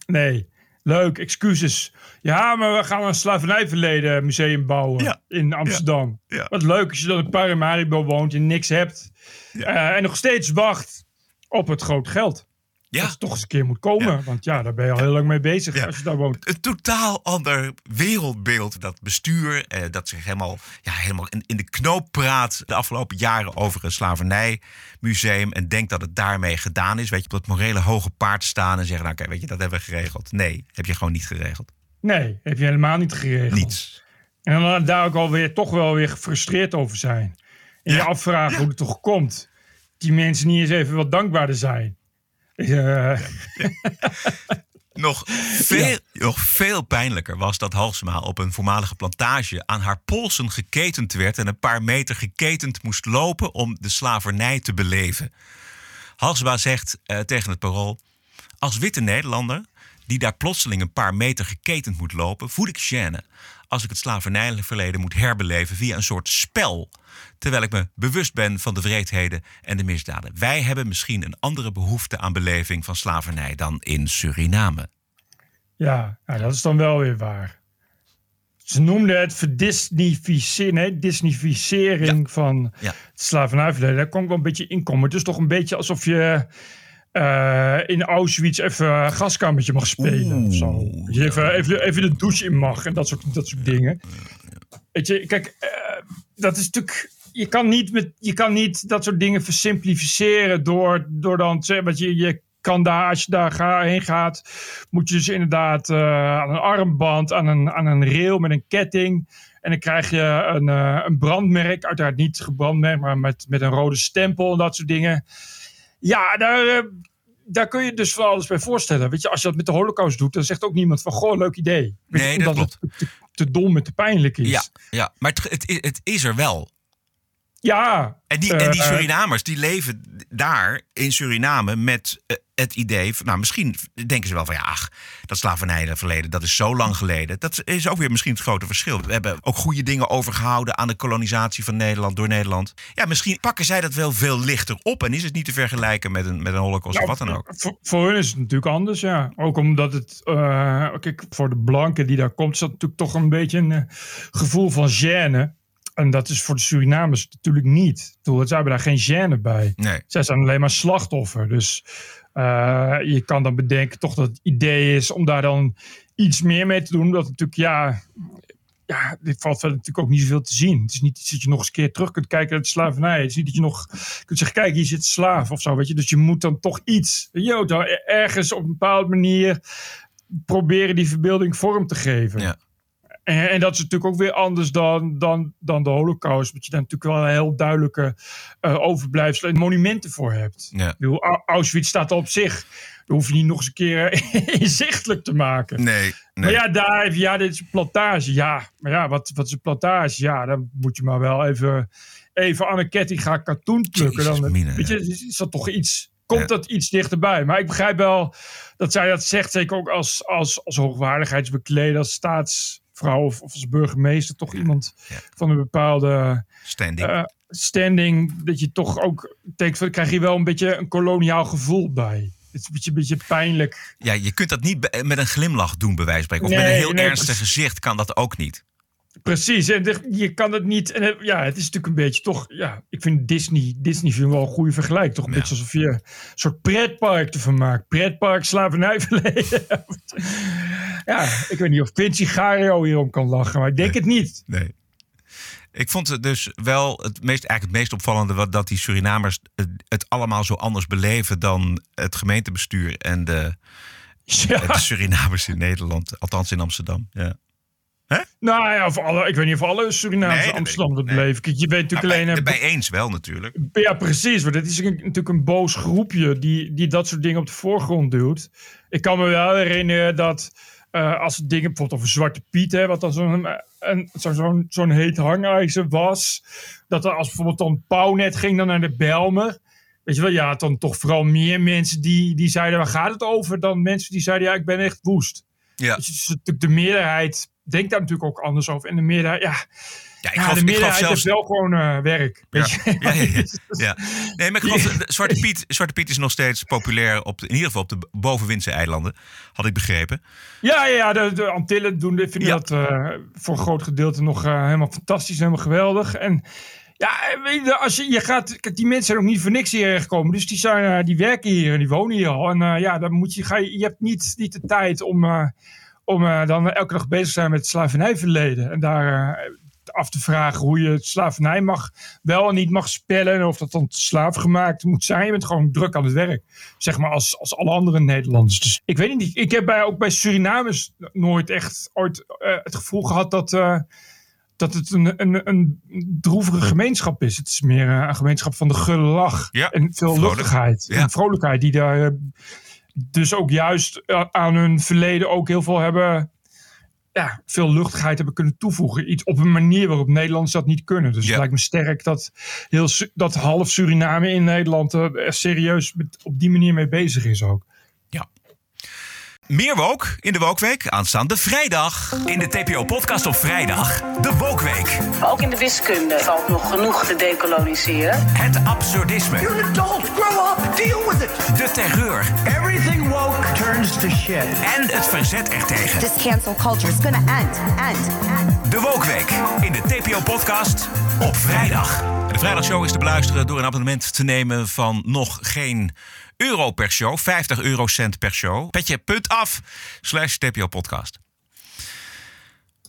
Nee, leuk, excuses. Ja, maar we gaan een slavernijverleden museum bouwen in Amsterdam. Ja. Wat leuk als je dan in Paramaribo woont en niks hebt. Eh, en nog steeds wacht op het groot geld. Ja. Dat het toch eens een keer moet komen. Want ja, daar ben je al heel lang mee bezig als je daar woont. Een totaal ander wereldbeeld. Dat bestuur, eh, dat zich helemaal, ja, helemaal in, in de knoop praat de afgelopen jaren over een slavernijmuseum. En denkt dat het daarmee gedaan is. Weet je, op dat morele hoge paard staan en zeggen, nou oké, weet je, dat hebben we geregeld. Nee, heb je gewoon niet geregeld. Nee, heb je helemaal niet geregeld. Niets. En dan daar ook alweer toch wel weer gefrustreerd over zijn. En je afvragen hoe het toch komt. Die mensen niet eens even wat dankbaarder zijn. Eh, Nog veel, nog veel pijnlijker was dat Halsema op een voormalige plantage aan haar polsen geketend werd en een paar meter geketend moest lopen om de slavernij te beleven. Halsema zegt eh, tegen het parool: Als witte Nederlander die daar plotseling een paar meter geketend moet lopen, voel ik gêne als ik het slavernijverleden moet herbeleven via een soort spel. Terwijl ik me bewust ben van de wreedheden en de misdaden. Wij hebben misschien een andere behoefte aan beleving van slavernij dan in Suriname. Ja, nou, dat is dan wel weer waar. Ze noemden het verdisnificering, nee, disnificering van Ja. het slavernijverleden. Daar kon ik wel een beetje in komen. Het is toch een beetje alsof je eh, in Auschwitz even een gaskamertje mag spelen of zo. Dat je even, even, even de douche in mag en dat soort, dat soort dingen. Weet je, kijk, eh, dat is natuurlijk... Je kan, niet met, je kan niet dat soort dingen versimplificeren door, door dan te zeggen... Je, je kan daar, als je daar ga, heen gaat, moet je dus inderdaad eh, aan een armband, aan een, aan een rail met een ketting... En dan krijg je een, een brandmerk, uiteraard niet gebrandmerkt, maar met, met een rode stempel en dat soort dingen. Ja, daar, eh, daar kun je dus van alles bij voorstellen. Weet je, als je dat met de holocaust doet, dan zegt ook niemand van, goh, leuk idee. Weet je, Nee, dat omdat het te, te dom en te pijnlijk is. Ja, ja. maar het, het, het is er wel. Ja. En die, en die eh, Surinamers die leven daar in Suriname met eh, het idee van, nou misschien denken ze wel van ja, ach, dat slavernijverleden, dat is zo lang geleden. Dat is ook weer misschien het grote verschil. We hebben ook goede dingen overgehouden aan de kolonisatie van Nederland door Nederland. Ja, misschien pakken zij dat wel veel lichter op en is het niet te vergelijken met een, met een holocaust of wat dan ook. Voor, voor hun is het natuurlijk anders, ja. Ook omdat het, eh, kijk, voor de blanken die daar komt, is dat natuurlijk toch een beetje een eh, gevoel van gêne. En dat is voor de Surinamers natuurlijk niet. Bedoel, Zij hebben daar geen gêne bij. Nee. Zij zijn alleen maar slachtoffer. Dus eh, je kan dan bedenken toch dat het idee is om daar dan iets meer mee te doen. Omdat natuurlijk, ja, ja, dit valt verder natuurlijk ook niet zoveel te zien. Het is niet iets dat je nog eens een keer terug kunt kijken naar de slavernij. Het is niet dat je nog kunt zeggen, kijk, hier zit slaaf of zo, weet je. Dus je moet dan toch iets, dan ergens op een bepaalde manier proberen die verbeelding vorm te geven. Ja. En, en dat is natuurlijk ook weer anders dan, dan, dan de holocaust. Want je daar natuurlijk wel een heel duidelijke eh overblijfselen en monumenten voor hebt. Ja. Bedoel, Au- Auschwitz staat op zich. Dan hoef je niet nog eens een keer eh, inzichtelijk te maken. Nee, nee. Maar ja, daar ja, dit is een plantage. Ja, maar ja, wat, wat is een plantage? Ja, dan moet je maar wel even, even aan een ketting gaan katoen plukken. Jezus, Dan, mine, weet je, is, is dat toch iets, komt dat iets dichterbij? Maar ik begrijp wel dat zij dat zegt, zeker ook als, als, als hoogwaardigheidsbekleder, als staatsvrouw of, of als burgemeester, toch iemand van een bepaalde Standing. eh, standing, dat je toch ook denkt, krijg je wel een beetje een koloniaal gevoel bij. Het is een beetje, een beetje pijnlijk. Ja, je kunt dat niet met een glimlach doen, bij wijze van spreken. Of met een heel nee, ernstig gezicht kan dat ook niet. Precies, en je kan het niet. En het- ja, het is natuurlijk een beetje toch. Ja, ik vind Disney, Disney vind wel een goede vergelijking. Toch een beetje alsof je een soort pretpark ervan maakt. Pretpark, slavernijverleden. ja, ik weet niet of Quincy Gario hierom kan lachen, maar ik denk het niet. Nee. Ik vond het dus wel het meest, eigenlijk het meest opvallende wat dat die Surinamers het, het allemaal zo anders beleven dan het gemeentebestuur en de, de Surinamers in Nederland, althans in Amsterdam. Ja. Nou ja, of alle, ik weet niet of alle Surinamers Nee, Amsterdam dat beleven. Kijk, je weet natuurlijk alleen. bij, een- bij eens wel natuurlijk. Ja, precies. Maar dat is een- natuurlijk een boos groepje die, die dat soort dingen op de voorgrond duwt. Ik kan me wel herinneren dat eh, als het dingen bijvoorbeeld over Zwarte Piet, hè, wat dan zo'n een- zo- zo'n zo'n heet hangijzer was, dat er als bijvoorbeeld dan Pauwnet ging dan naar de Belmer. Weet je wel, ja, dan toch vooral meer mensen die, die zeiden, waar gaat het over? Dan mensen die zeiden, ja, ik ben echt woest. Ja. Dus het is natuurlijk de meerderheid denkt daar natuurlijk ook anders over. En de meerderheid, ja, Ja, ik ja, geloof, de meerderheid zelfs. heeft wel gewoon eh, werk. Ja, ja, ja, ja, ja. Nee, maar ik geloof, Zwarte Piet, Zwarte Piet is nog steeds populair, op de, in ieder geval op de bovenwindse eilanden, had ik begrepen. Ja, ja, ja, de, de Antillen doen vinden dat eh, voor een groot gedeelte nog eh, helemaal fantastisch, helemaal geweldig. En ja, als je, je gaat, kijk, die mensen zijn ook niet voor niks hierheen gekomen. Dus die, zijn, die werken hier en die wonen hier al. En ja, dan moet je, ga je, je hebt niet, niet de tijd om, om eh, dan elke dag bezig te zijn met het slavernijverleden. En daar eh, af te vragen hoe je het slavernij mag, wel en niet mag spellen. En of dat dan slaafgemaakt moet zijn. Je bent gewoon druk aan het werk. Zeg maar als, als alle andere Nederlanders. Dus ik weet niet. Ik heb bij, ook bij Surinamers nooit echt ooit eh, het gevoel gehad dat, dat het een, een, een droevige gemeenschap is. Het is meer een gemeenschap van de gulle lach. en veel vrolijk. luchtigheid. Ja. En vrolijkheid. Die daar dus ook juist eh, aan hun verleden ook heel veel hebben ja, veel luchtigheid hebben kunnen toevoegen. Iets op een manier waarop Nederlanders dat niet kunnen. Dus het lijkt me sterk dat, heel, dat half Suriname in Nederland er serieus met, op die manier mee bezig is ook. Meer Woke in de Wokweek aanstaande vrijdag. In de TPO-podcast op vrijdag, de Wokweek. Maar ook in de wiskunde valt nog genoeg te decoloniseren. Het absurdisme. You're an adult. Grow up. Deal with it. De terreur. Shit. En het verzet ertegen. This cancel culture is gonna end, end, end. De Wokweek in de TPO-podcast op vrijdag. De vrijdagshow is te beluisteren door een abonnement te nemen van nog geen euro per show. 50 eurocent per show. Petje punt af slash TPO podcast.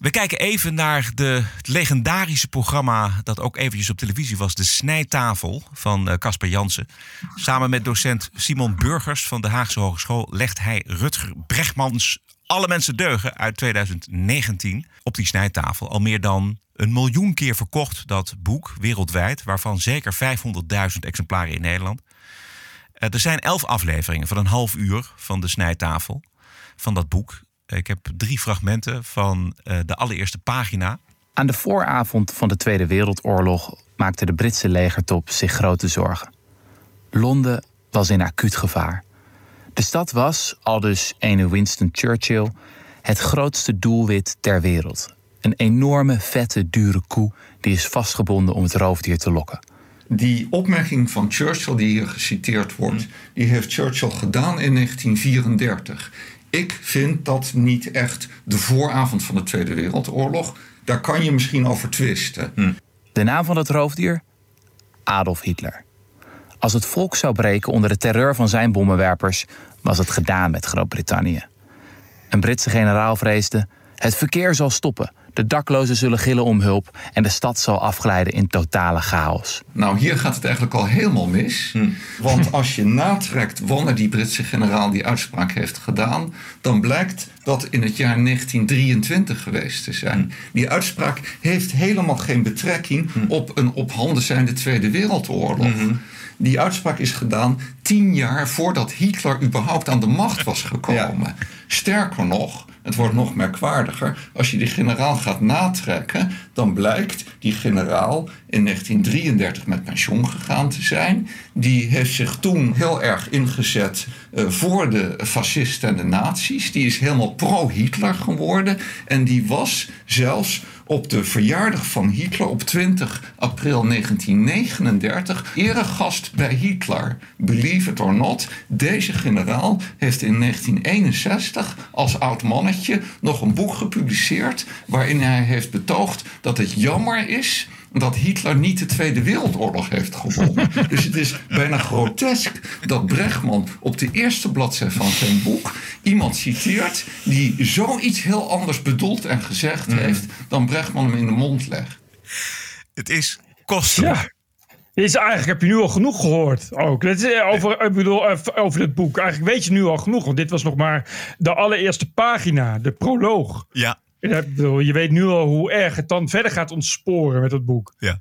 We kijken even naar de, het legendarische programma dat ook eventjes op televisie was. De Snijtafel van eh, Casper Jansen. Samen met docent Simon Burgers van de Haagse Hogeschool legt hij Rutger Brechtmans Alle Mensen Deugen uit 2019 op die snijtafel. Al meer dan een miljoen keer verkocht dat boek wereldwijd, waarvan zeker 500.000 exemplaren in Nederland. Eh, er zijn elf afleveringen van een half uur van de snijtafel van dat boek. Ik heb drie fragmenten van eh, de allereerste pagina. Aan de vooravond van de Tweede Wereldoorlog maakte de Britse legertop zich grote zorgen. Londen was in acuut gevaar. De stad was, aldus ene Winston Churchill, het grootste doelwit ter wereld. Een enorme, vette, dure koe die is vastgebonden om het roofdier te lokken. Die opmerking van Churchill die hier geciteerd wordt, die heeft Churchill gedaan in 1934. Ik vind dat niet echt de vooravond van de Tweede Wereldoorlog. Daar kan je misschien over twisten. De naam van het roofdier? Adolf Hitler. Als het volk zou breken onder de terreur van zijn bommenwerpers, was het gedaan met Groot-Brittannië. Een Britse generaal vreesde: het verkeer zal stoppen, de daklozen zullen gillen om hulp en de stad zal afglijden in totale chaos. Nou, hier gaat het eigenlijk al helemaal mis. Want als je natrekt wanneer die Britse generaal die uitspraak heeft gedaan, dan blijkt dat in het jaar 1923 geweest te zijn. Die uitspraak heeft helemaal geen betrekking op een op handen zijnde Tweede Wereldoorlog. Die uitspraak is gedaan tien jaar voordat Hitler überhaupt aan de macht was gekomen. Sterker nog, het wordt nog merkwaardiger. Als je die generaal gaat natrekken, dan blijkt die generaal in 1933 met pensioen gegaan te zijn. Die heeft zich toen heel erg ingezet eh, voor de fascisten en de nazi's. Die is helemaal pro-Hitler geworden. En die was zelfs op de verjaardag van Hitler op 20 april 1939 eregast bij Hitler. Believe it or not, deze generaal heeft in 1961 als oud mannetje nog een boek gepubliceerd waarin hij heeft betoogd dat het jammer is dat Hitler niet de Tweede Wereldoorlog heeft gewonnen. dus het is bijna grotesk dat Brechtman op de eerste bladzijde van zijn boek iemand citeert die zoiets heel anders bedoeld en gezegd heeft dan Brechtman hem in de mond legt. Het is kostelijk. Ja. Is eigenlijk heb je nu al genoeg gehoord ook. Dit is, eh, over, ik bedoel, eh, over dit boek. Eigenlijk weet je nu al genoeg. Want dit was nog maar de allereerste pagina, de proloog. Ja. Je weet nu al hoe erg het dan verder gaat ontsporen met het boek. Ja.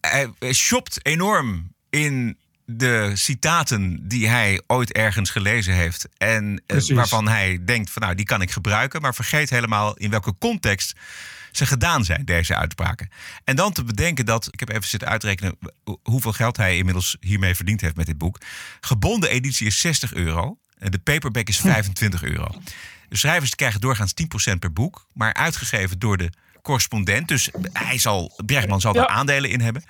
Hij shopt enorm in de citaten die hij ooit ergens gelezen heeft. En eh, Precies. waarvan hij denkt van nou, die kan ik gebruiken. Maar vergeet helemaal in welke context ze gedaan zijn, deze uitspraken. En dan te bedenken dat, ik heb even zitten uitrekenen hoeveel geld hij inmiddels hiermee verdiend heeft met dit boek. Gebonden editie is 60 euro. En de paperback is 25 euro. De schrijvers krijgen doorgaans 10% per boek. Maar uitgegeven door de correspondent. Dus hij zal, Bregman zal daar aandelen in hebben.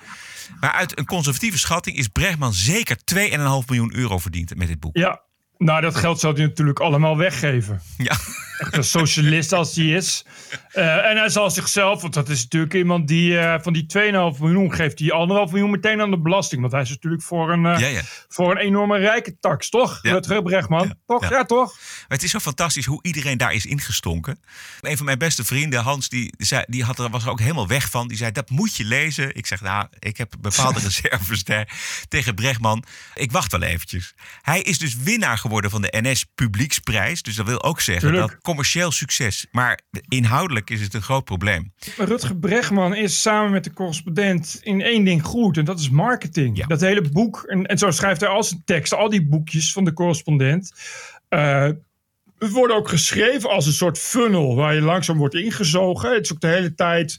Maar uit een conservatieve schatting is Bregman zeker 2,5 miljoen euro verdiend met dit boek. Ja, nou dat geld zou hij natuurlijk allemaal weggeven. Ja. Echt een socialist als hij is. Eh, en hij zal zichzelf, want dat is natuurlijk iemand die eh, van die 2,5 miljoen geeft die 1,5 miljoen meteen aan de belasting. Want hij is natuurlijk voor een, eh, Ja, ja. Voor een enorme rijke tax, toch? Ja. Rutger Brechtman. Toch? Ja. Ja, toch? Maar het is zo fantastisch hoe iedereen daar is ingestonken. Een van mijn beste vrienden, Hans, die, zei, die had er, was er ook helemaal weg van. Die zei, dat moet je lezen. Ik zeg, nou, ik heb bepaalde reserves daar tegen Brechtman. Ik wacht wel eventjes. Hij is dus winnaar geworden van de NS Publieksprijs. Dus dat wil ook zeggen Tuurlijk. dat commercieel succes. Maar inhoudelijk is het een groot probleem. Rutger Brechtman is samen met de correspondent in één ding goed. En dat is marketing. Dat hele boek. En, en zo schrijft hij al zijn teksten. Al die boekjes van de correspondent. eh, het worden ook geschreven als een soort funnel. Waar je langzaam wordt ingezogen. Het is ook de hele tijd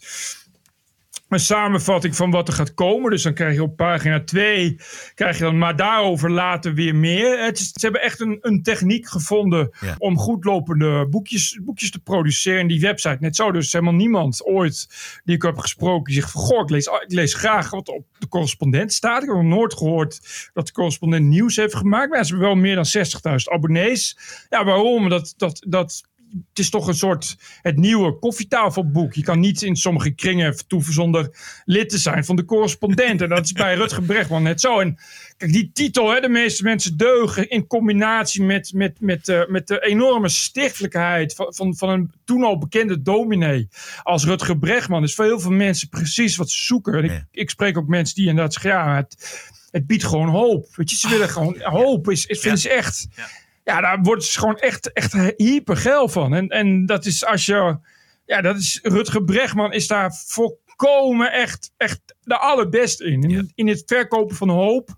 een samenvatting van wat er gaat komen. Dus dan krijg je op pagina 2, krijg je dan maar daarover later weer meer. Het is, ze hebben echt een, een techniek gevonden Ja. om goedlopende boekjes, boekjes te produceren. En die website net zo. Dus helemaal niemand ooit die ik heb gesproken die zegt van... Goh, ik lees, ik lees graag wat op de correspondent staat. Ik heb nog nooit gehoord dat de correspondent nieuws heeft gemaakt. Maar ze hebben wel meer dan 60.000 abonnees. Ja, waarom? Dat, dat, dat het is toch een soort het nieuwe koffietafelboek. Je kan niet in sommige kringen vertoeven zonder lid te zijn van de correspondent. En dat is bij Rutger Brechtman net zo. En kijk, die titel, hè, de meeste mensen deugen in combinatie met, met, met, eh, met de enorme stichtelijkheid van, van, van een toen al bekende dominee als Rutger Brechtman. is voor heel veel mensen precies wat ze zoeken. En ik, ik spreek ook mensen die inderdaad zeggen, ja, het, het biedt gewoon hoop. Weet je, ze willen gewoon hoop, is, is, vinden ze echt. Ja, daar wordt ze gewoon echt, echt hyper geil van. En, en dat is als je. Ja, dat is. Rutger Bregman is daar volkomen echt, echt de allerbeste in. In, in het verkopen van hoop.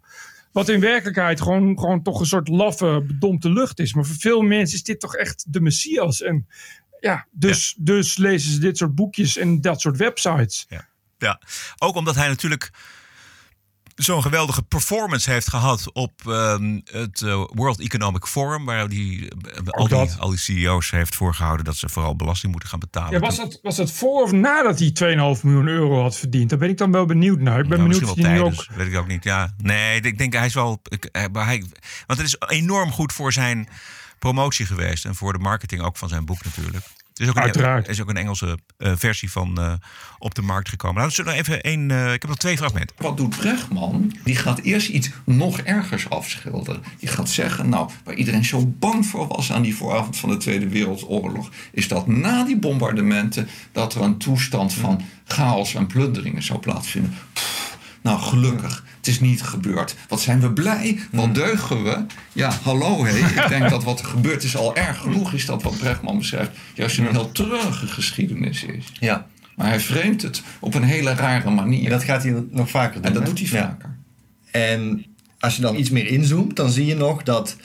Wat in werkelijkheid gewoon, gewoon toch een soort laffe, bedompte lucht is. Maar voor veel mensen is dit toch echt de messias. En ja, dus, dus lezen ze dit soort boekjes en dat soort websites. Ja. ja, ook omdat hij natuurlijk zo'n geweldige performance heeft gehad op ehm, het eh, World Economic Forum, waar hij al, die, al die CEO's heeft voorgehouden dat ze vooral belasting moeten gaan betalen. Ja, was, dat, was dat voor of nadat hij 2,5 miljoen euro had verdiend? Daar ben ik dan wel benieuwd naar. Ik ben benieuwd of hij tijdens, ook... weet ik ook niet. Ja, nee, ik denk hij is wel. ik- maar hij, want het is enorm goed voor zijn promotie geweest en voor de marketing ook van zijn boek natuurlijk. Er is ook een, Uiteraard. er is ook een Engelse eh, versie van eh, op de markt gekomen. Nou, zullen we even één. eh, ik heb nog twee fragmenten. Wat doet Brechtman? Die gaat eerst iets nog ergers afschilderen. Die gaat zeggen, nou, waar iedereen zo bang voor was aan die vooravond van de Tweede Wereldoorlog, is dat na die bombardementen dat er een toestand van chaos en plunderingen zou plaatsvinden. Pff, nou, gelukkig. Het is niet gebeurd. Wat zijn we blij? Wat deugen we? Ja, hallo hé. Ik denk dat wat er gebeurd is al erg genoeg is dat wat Brechtman beschrijft. Juist een heel treurige geschiedenis is. Ja. Maar hij vreemdt het op een hele rare manier. En dat gaat hij nog vaker doen. En dat hè? doet hij Ja. vaker. En als je dan iets meer inzoomt, dan zie je nog dat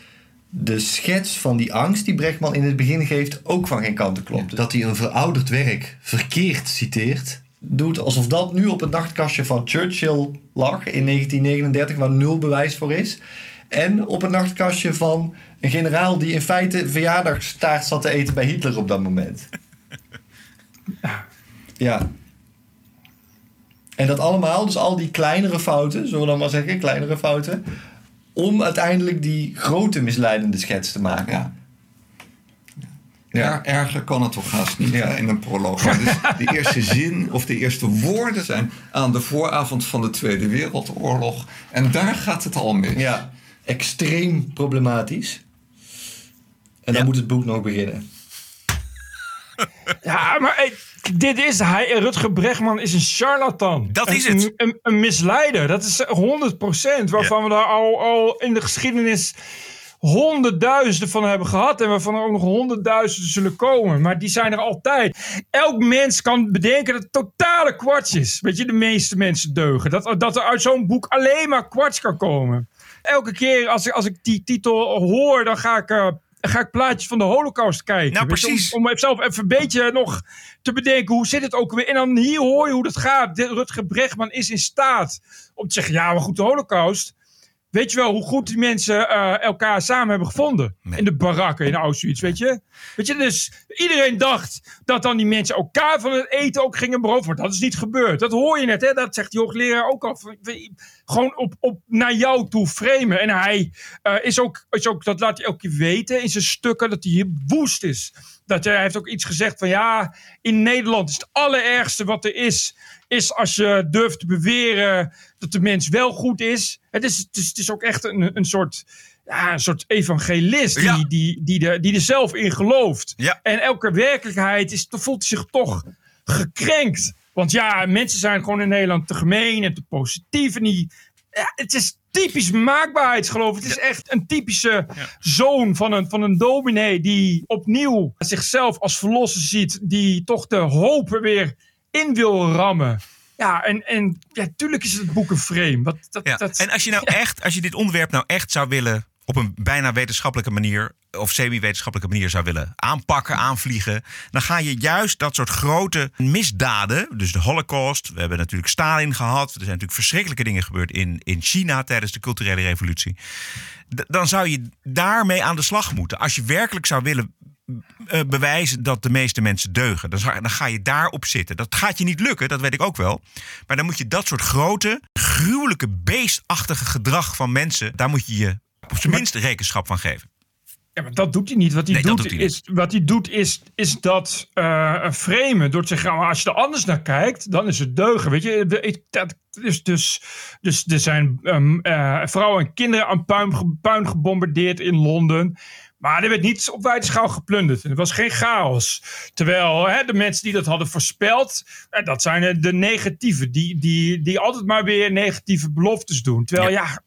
de schets van die angst die Brechtman in het begin geeft ook van geen kanten klopt. Dat hij een verouderd werk verkeerd citeert, doet alsof dat nu op het nachtkastje van Churchill lag in 1939, waar nul bewijs voor is. En op het nachtkastje van een generaal die in feite verjaardagstaart zat te eten bij Hitler op dat moment. Ja. En dat allemaal, dus al die kleinere fouten, zullen we dan maar zeggen, kleinere fouten, om uiteindelijk die grote misleidende schets te maken. Ja. Ja. erger kan het toch haast niet hè, in een proloog. Maar dus de eerste zin of de eerste woorden zijn aan de vooravond van de Tweede Wereldoorlog. En daar gaat het al mis. Ja, extreem problematisch. En dan moet het boek nog beginnen. Ja, maar hey, dit is hij. Rutger Bregman is een charlatan. Dat is Een- het. Een, een misleider. Dat is 100% waarvan we daar al, al in de geschiedenis honderdduizenden van hebben gehad. En waarvan er ook nog honderdduizenden zullen komen. Maar die zijn er altijd. Elk mens kan bedenken dat het totale kwarts is. Weet je, de meeste mensen deugen. Dat, dat er uit zo'n boek alleen maar kwarts kan komen. Elke keer als ik, als ik die titel hoor, dan ga ik... eh, ga ik plaatjes van de holocaust kijken. Nou, je, om-. Om, zelf even een beetje nog te bedenken, hoe zit het ook weer? En dan hier hoor je hoe dat gaat. De- Rutger Bregman is in staat om te zeggen, ja, maar goed, de holocaust... Weet je wel hoe goed die mensen eh, elkaar samen hebben gevonden? In de barakken in Auschwitz, weet je? Weet je, dus iedereen dacht dat dan die mensen elkaar van het eten ook gingen beroven. Maar dat is niet gebeurd. Dat hoor je net, hè? Dat zegt die hoogleraar ook al. Gewoon op, op naar jou toe framen. En hij eh, is, ook, is ook, dat laat hij elke keer weten in zijn stukken, dat hij hier woest is. Dat hij, hij heeft ook iets gezegd van ja, in Nederland is het allerergste wat er is, is als je durft te beweren dat de mens wel goed is. Het is, het is, het is ook echt een, een soort ja, een soort evangelist die, die, die, er, die er zelf in gelooft. En elke werkelijkheid is, voelt zich toch gekrenkt. Want ja, mensen zijn gewoon in Nederland te gemeen en te positief. En die, ja, het is typisch maakbaarheidsgeloof. Het is echt een typische zoon van een, van een dominee die opnieuw zichzelf als verlosser ziet. Die toch de hoop er weer in wil rammen. Ja, en, en ja, tuurlijk is het boek een frame. Wat, dat, Ja. dat, En als je nou echt, als je dit onderwerp nou echt zou willen op een bijna wetenschappelijke manier of semi-wetenschappelijke manier zou willen aanpakken, aanvliegen, dan ga je juist dat soort grote misdaden, dus de Holocaust, we hebben natuurlijk Stalin gehad, er zijn natuurlijk verschrikkelijke dingen gebeurd in, in China tijdens de culturele revolutie. Dan zou je daarmee aan de slag moeten. Als je werkelijk zou willen eh, bewijzen dat de meeste mensen deugen. Dan, ga- dan ga je daarop zitten. Dat gaat je niet lukken, dat weet ik ook wel. Maar dan moet je dat soort grote, gruwelijke, beestachtige gedrag van mensen... daar moet je je op zijn minst rekenschap van geven. Ja, maar dat doet hij niet. Wat hij Nee, doet, doet hij is, wat hij doet is, is dat eh framen. Door te zeggen, nou, als je er anders naar kijkt, dan is het deugen. Weet je, de, dat, is dus, dus er zijn eh, vrouwen en kinderen aan puin, puin gebombardeerd in Londen. Maar er werd niets op wijde schaal geplunderd. En er was geen chaos. Terwijl hè, de mensen die dat hadden voorspeld, dat zijn de negatieve. Die, die, die altijd maar weer negatieve beloftes doen. Terwijl ja,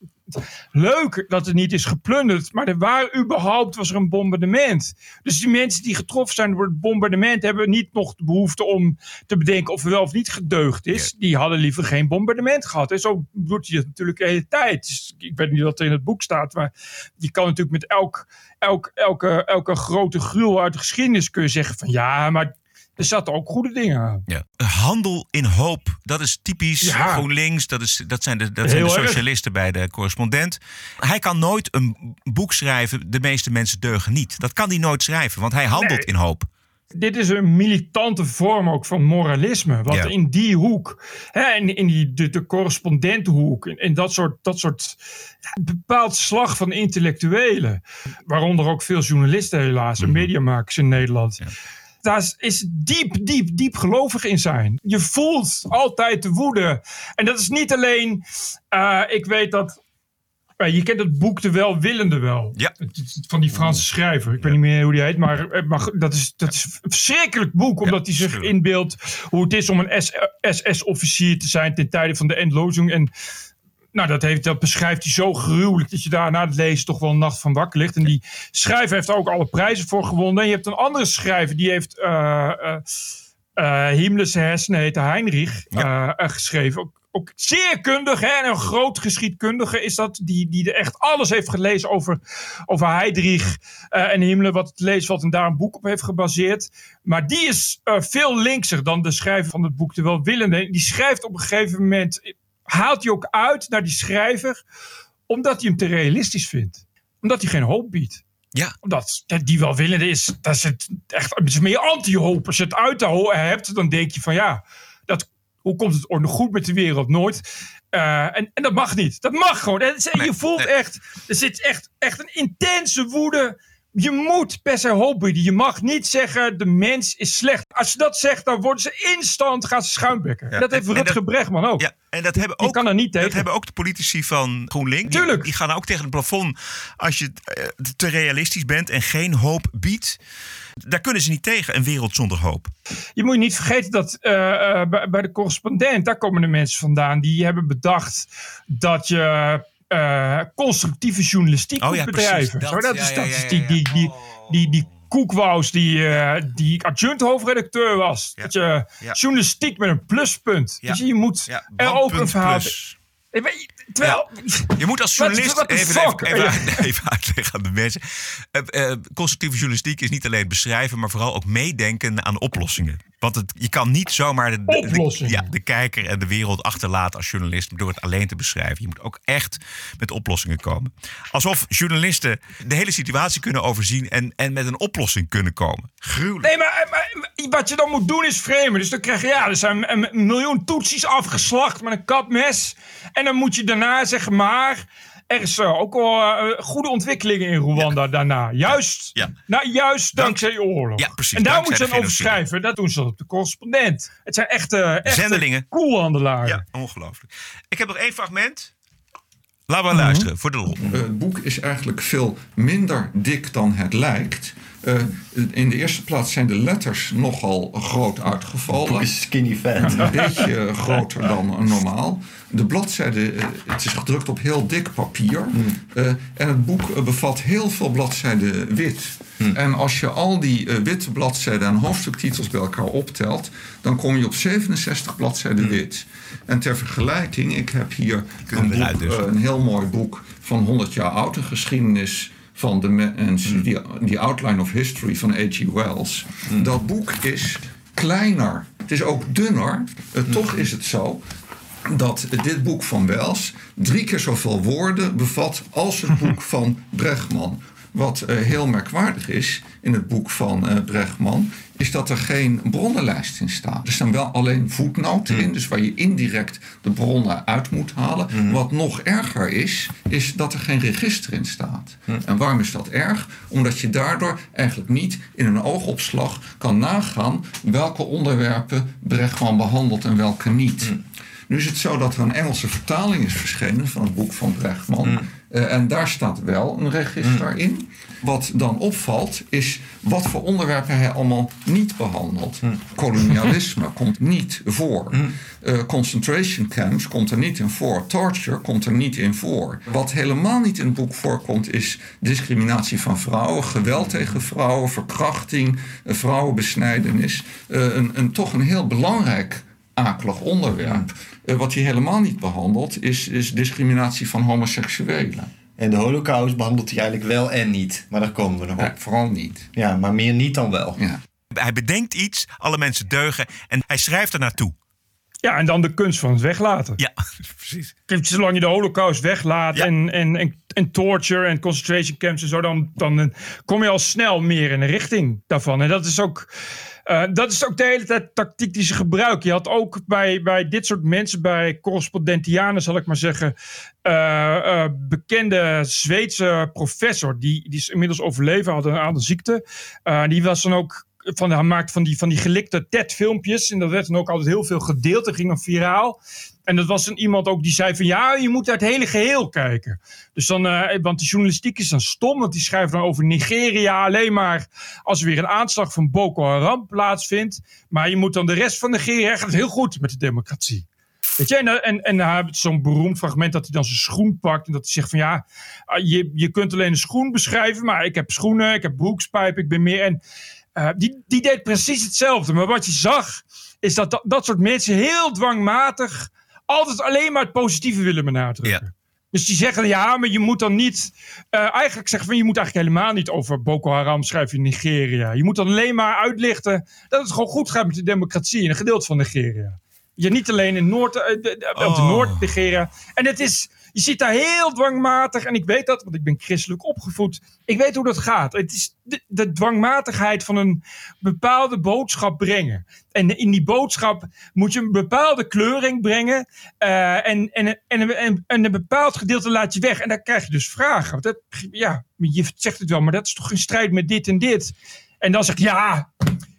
leuk dat het niet is geplunderd. Maar er waren überhaupt was er een bombardement. Dus die mensen die getroffen zijn door het bombardement hebben niet nog de behoefte om te bedenken of er wel of niet gedeugd is. Die hadden liever geen bombardement gehad. En zo doet hij het natuurlijk de hele tijd. Dus ik weet niet wat er in het boek staat, maar je kan natuurlijk met elk, elk, elke, elke grote gruwel uit de geschiedenis kun je zeggen van ja, maar er zaten ook goede dingen aan. Ja. Handel in hoop, dat is typisch Ja. GroenLinks. Dat, is, dat zijn de, dat zijn de erg. socialisten bij de correspondent. Hij kan nooit een boek schrijven, de meeste mensen deugen niet. Dat kan hij nooit schrijven, want hij handelt Nee. in hoop. dit is een militante vorm ook van moralisme. Wat Ja. in die hoek, hè, in, in die, de, de correspondentenhoek, in dat soort, dat soort ja, bepaald slag van intellectuelen, waaronder ook veel journalisten helaas Mhm. en mediamakers in Nederland. Daar is- diep, diep, diep gelovig in zijn. Je voelt altijd de woede. En dat is niet alleen, eh, ik weet dat je kent het boek De Welwillende wel. Ja. Van die Franse schrijver. Ik weet niet meer hoe die heet. Maar, eh, maar dat, is, dat is een verschrikkelijk boek. Omdat hij zich inbeeldt hoe het is om een SS-officier te zijn ten tijde van de endlozing. En nou, dat, heeft, dat beschrijft hij zo gruwelijk dat je daar na het lezen toch wel een nacht van wakker ligt. En die schrijver heeft er ook alle prijzen voor gewonnen. En je hebt een andere schrijver die heeft eh eh eh, Himmler's hersenen heette Heinrich geschreven. Ook, ook zeer kundig hè, en een groot geschiedkundige is dat. Die, die er echt alles heeft gelezen over, over Heydrich en Himmler. Wat het leesvalt en daar een boek op heeft gebaseerd. Maar die is veel linkser dan de schrijver van het boek De Welwillende. Die schrijft op een gegeven moment... Haalt hij ook uit naar die schrijver... omdat hij hem te realistisch vindt. Omdat hij geen hoop biedt. Ja. Omdat die welwillende is, dat is het echt het is meer anti-hoop. Als je het uit hebt, dan denk je van ja, dat, hoe komt het goed met de wereld? Nooit. Eh, en, en dat mag niet. Dat mag gewoon. En je voelt echt, er zit echt, echt een intense woede. Je moet per se hoop bieden. Je mag niet zeggen de mens is slecht. Als je dat zegt, dan worden ze instant gaan schuimbekken. Ja, Dat heeft en- en Rutger dat- Bregman ook. Ja, en dat hebben ook, kan er niet tegen. Dat hebben ook de politici van GroenLinks. Tuurlijk. Die, gaan ook tegen het plafond. Als je eh, te realistisch bent en geen hoop biedt, daar kunnen ze niet tegen. Een wereld zonder hoop. Je moet niet vergeten dat eh, eh, bij, bij de correspondent, daar komen de mensen vandaan die hebben bedacht dat je eh, constructieve journalistiek Oh moet ja, precies, bedrijven. dat. Zo, dat Ja, is, dat die, die, die, die, die die, eh, die adjunct hoofdredacteur was. Dat je journalistiek met een pluspunt. Dus je moet er ook een verhaal... Terwijl... Je moet als journalist even, even, even, even uitleggen aan de mensen. Eh, constructieve journalistiek is niet alleen beschrijven, maar vooral ook meedenken aan oplossingen. Want het, je kan niet zomaar de, de- de- Oplossingen. ja, de kijker en de wereld achterlaten als journalist door het alleen te beschrijven. Je moet ook echt met oplossingen komen. Alsof journalisten de hele situatie kunnen overzien en, en met een oplossing kunnen komen. Gruwelijk. Nee, maar, maar wat je dan moet doen is framen. Dus dan krijg je, ja, er zijn een, een miljoen toetsies afgeslacht met een kapmes. En dan moet je daarna zeggen, maar er is eh, ook wel eh, goede ontwikkelingen in Rwanda daarna. Juist, Ja. nou, juist dankzij de oorlog. Ja, precies, En daar dankzij moet je de dan over schrijven. Dat doen ze op de correspondent. Het zijn echte, echte Zendelingen. koelhandelaren. Ja, ongelooflijk. Ik heb nog één fragment. Laten we luisteren voor de lol. Eh, het boek is eigenlijk veel minder dik dan het lijkt. Eh, in de eerste plaats zijn de letters nogal groot uitgevallen. Skinny fat. Een beetje groter dan normaal. De bladzijden, eh, het is gedrukt op heel dik papier. Eh, en het boek bevat heel veel bladzijden wit. En als je al die witte bladzijden en hoofdstuktitels bij elkaar optelt, dan kom je op 67 bladzijden wit. En ter vergelijking, ik heb hier een, boek, dus. een heel mooi boek van 100 jaar oude geschiedenis van de mensen, die die Outline of History van H.G. Wells. Dat boek is kleiner. Het is ook dunner. Eh, Toch is het zo dat dit boek van Wells drie keer zoveel woorden bevat als het boek van Bregman. wat eh, heel merkwaardig is in het boek van eh, Bregman, is dat er geen bronnenlijst in staat. Er staan wel alleen voetnoten in, dus waar je indirect de bronnen uit moet halen. Wat nog erger is, is dat er geen register in staat. En waarom is dat erg? Omdat je daardoor eigenlijk niet in een oogopslag kan nagaan welke onderwerpen Bregman behandelt en welke niet. Nu is het zo dat er een Engelse vertaling is verschenen van het boek van Bregman. Eh, en daar staat wel een register in. Wat dan opvalt is wat voor onderwerpen hij allemaal niet behandelt. Kolonialisme komt niet voor. Eh, concentration camps komt er niet in voor. Torture komt er niet in voor. Wat helemaal niet in het boek voorkomt is discriminatie van vrouwen, geweld tegen vrouwen, verkrachting, eh, vrouwenbesnijdenis. Een, een, toch een heel belangrijk akelig onderwerp. Eh, wat hij helemaal niet behandelt is, is discriminatie van homoseksuelen. En de holocaust behandelt hij eigenlijk wel en niet. Maar daar komen we nog op. vooral niet. Ja, maar meer niet dan wel. Ja. Hij bedenkt iets, alle mensen deugen en hij schrijft er naartoe. Ja, en dan de kunst van het weglaten. Ja, precies. Kijk, Zolang je de holocaust weglaat en, en, en, en torture en concentration camps en zo, dan, dan kom je al snel meer in de richting daarvan. En dat is ook, eh, dat is ook de hele tijd tactiek die ze gebruiken. Je had ook bij, bij dit soort mensen, bij correspondentianen zal ik maar zeggen, eh, bekende Zweedse professor, die, die is inmiddels overleven, had een aantal ziekte. Die was dan ook van, hij maakte van die, van die gelikte TED-filmpjes. En dat werd dan ook altijd heel veel gedeeld. Dat ging dan viraal. En dat was een iemand ook die zei van ja, je moet naar het hele geheel kijken. Dus dan, eh, want de journalistiek is dan stom, want die schrijven dan over Nigeria alleen maar als er weer een aanslag van Boko Haram plaatsvindt. Maar je moet dan de rest van Nigeria gaat heel goed met de democratie. Weet je, en, eh, en, en hij zo'n beroemd fragment dat hij dan zijn schoen pakt. En dat hij zegt van ja, ah, je, je kunt alleen een schoen beschrijven, maar ik heb schoenen, ik heb broekspijp, ik ben meer. En uh, die, die deed precies hetzelfde. Maar wat je zag, is dat dat, dat soort mensen heel dwangmatig altijd alleen maar het positieve willen benadrukken. Dus die zeggen, ja, maar je moet dan niet... Uh, eigenlijk zeggen van, je moet eigenlijk helemaal niet over Boko Haram schrijven in Nigeria. Je moet dan alleen maar uitlichten dat het gewoon goed gaat met de democratie in een gedeelte van Nigeria. Je niet alleen in Noord, uh, de, de, op de. Noord-Nigeria. En het is, je zit daar heel dwangmatig. En ik weet dat, want ik ben christelijk opgevoed. Ik weet hoe dat gaat. Het is de, de dwangmatigheid van een bepaalde boodschap brengen. En in die boodschap moet je een bepaalde kleuring brengen. eh, en, en, en, en, en een bepaald gedeelte laat je weg. En dan krijg je dus vragen. Want ja, je zegt het wel, maar dat is toch in strijd met dit en dit. En dan zeg ik, ja,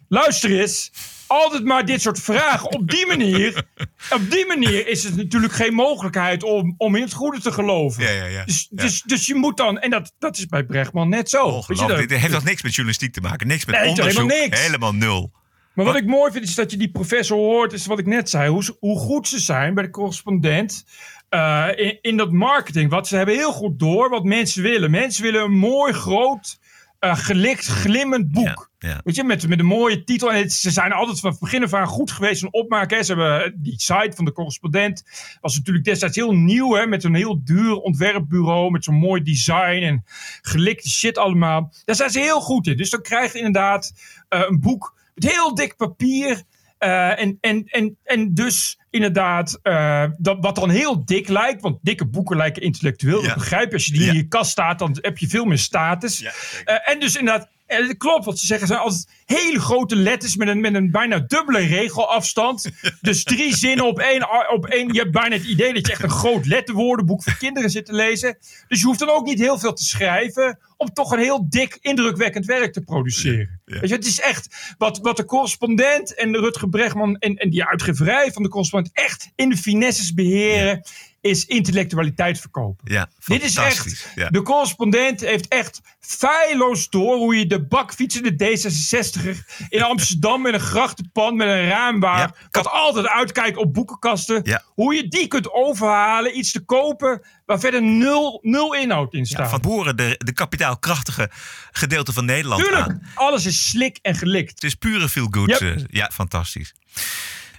luister eens. Altijd maar dit soort vragen. Op die manier, op die manier is het natuurlijk geen mogelijkheid om, om in het goede te geloven. Ja, ja, ja. Dus, dus, dus je moet dan, en dat, dat is bij Bregman net zo. Ongelooflijk. Dit heeft nog niks met journalistiek te maken. Niks met Nee, onderzoek. helemaal niks. Helemaal nul. Maar wat ik mooi vind is dat je die professor hoort, is wat ik net zei, hoe, hoe goed ze zijn bij de correspondent eh, in, in dat marketing. Wat ze hebben heel goed door wat mensen willen. Mensen willen een mooi, groot, eh, gelikt, glimmend boek. Ja. Weet je, met, met een mooie titel. En het- ze zijn altijd van het begin af aan goed geweest in opmaken. hè. Ze hebben die site van de correspondent. Was natuurlijk destijds heel nieuw. Hè, met een heel duur ontwerpbureau. Met zo'n mooi design en gelikte shit allemaal. Daar zijn ze heel goed in. Dus dan krijg je inderdaad eh, een boek met heel dik papier. Eh, en, en, en, en dus inderdaad, eh, dat, wat dan heel dik lijkt. Want dikke boeken lijken intellectueel. Dat begrijp je. Als je die in je kast staat, dan heb je veel meer status. Eh, en dus inderdaad, en het klopt wat ze zeggen. zijn altijd hele grote letters met een, met een bijna dubbele regelafstand. Dus drie zinnen op één, op één. Je hebt bijna het idee dat je echt een groot letterwoordenboek voor kinderen zit te lezen. Dus je hoeft dan ook niet heel veel te schrijven. Om toch een heel dik, indrukwekkend werk te produceren. Weet je, het is echt wat, wat de correspondent en de Rutger Bregman en, en die uitgeverij van de correspondent echt in de finesses beheren. Is intellectualiteit verkopen. Ja, Dit is echt. Ja. De correspondent heeft echt feilloos door hoe je de bakfietsende D66er in Amsterdam met een grachtenpand met een raambaar. wat altijd uitkijkt op boekenkasten. Hoe je die kunt overhalen iets te kopen waar verder nul, nul inhoud in staat. Ja, van boeren de, de kapitaalkrachtige gedeelte van Nederland Tuurlijk, aan. alles is slik en gelikt. Het is pure feel good. Yep. eh, ja, fantastisch.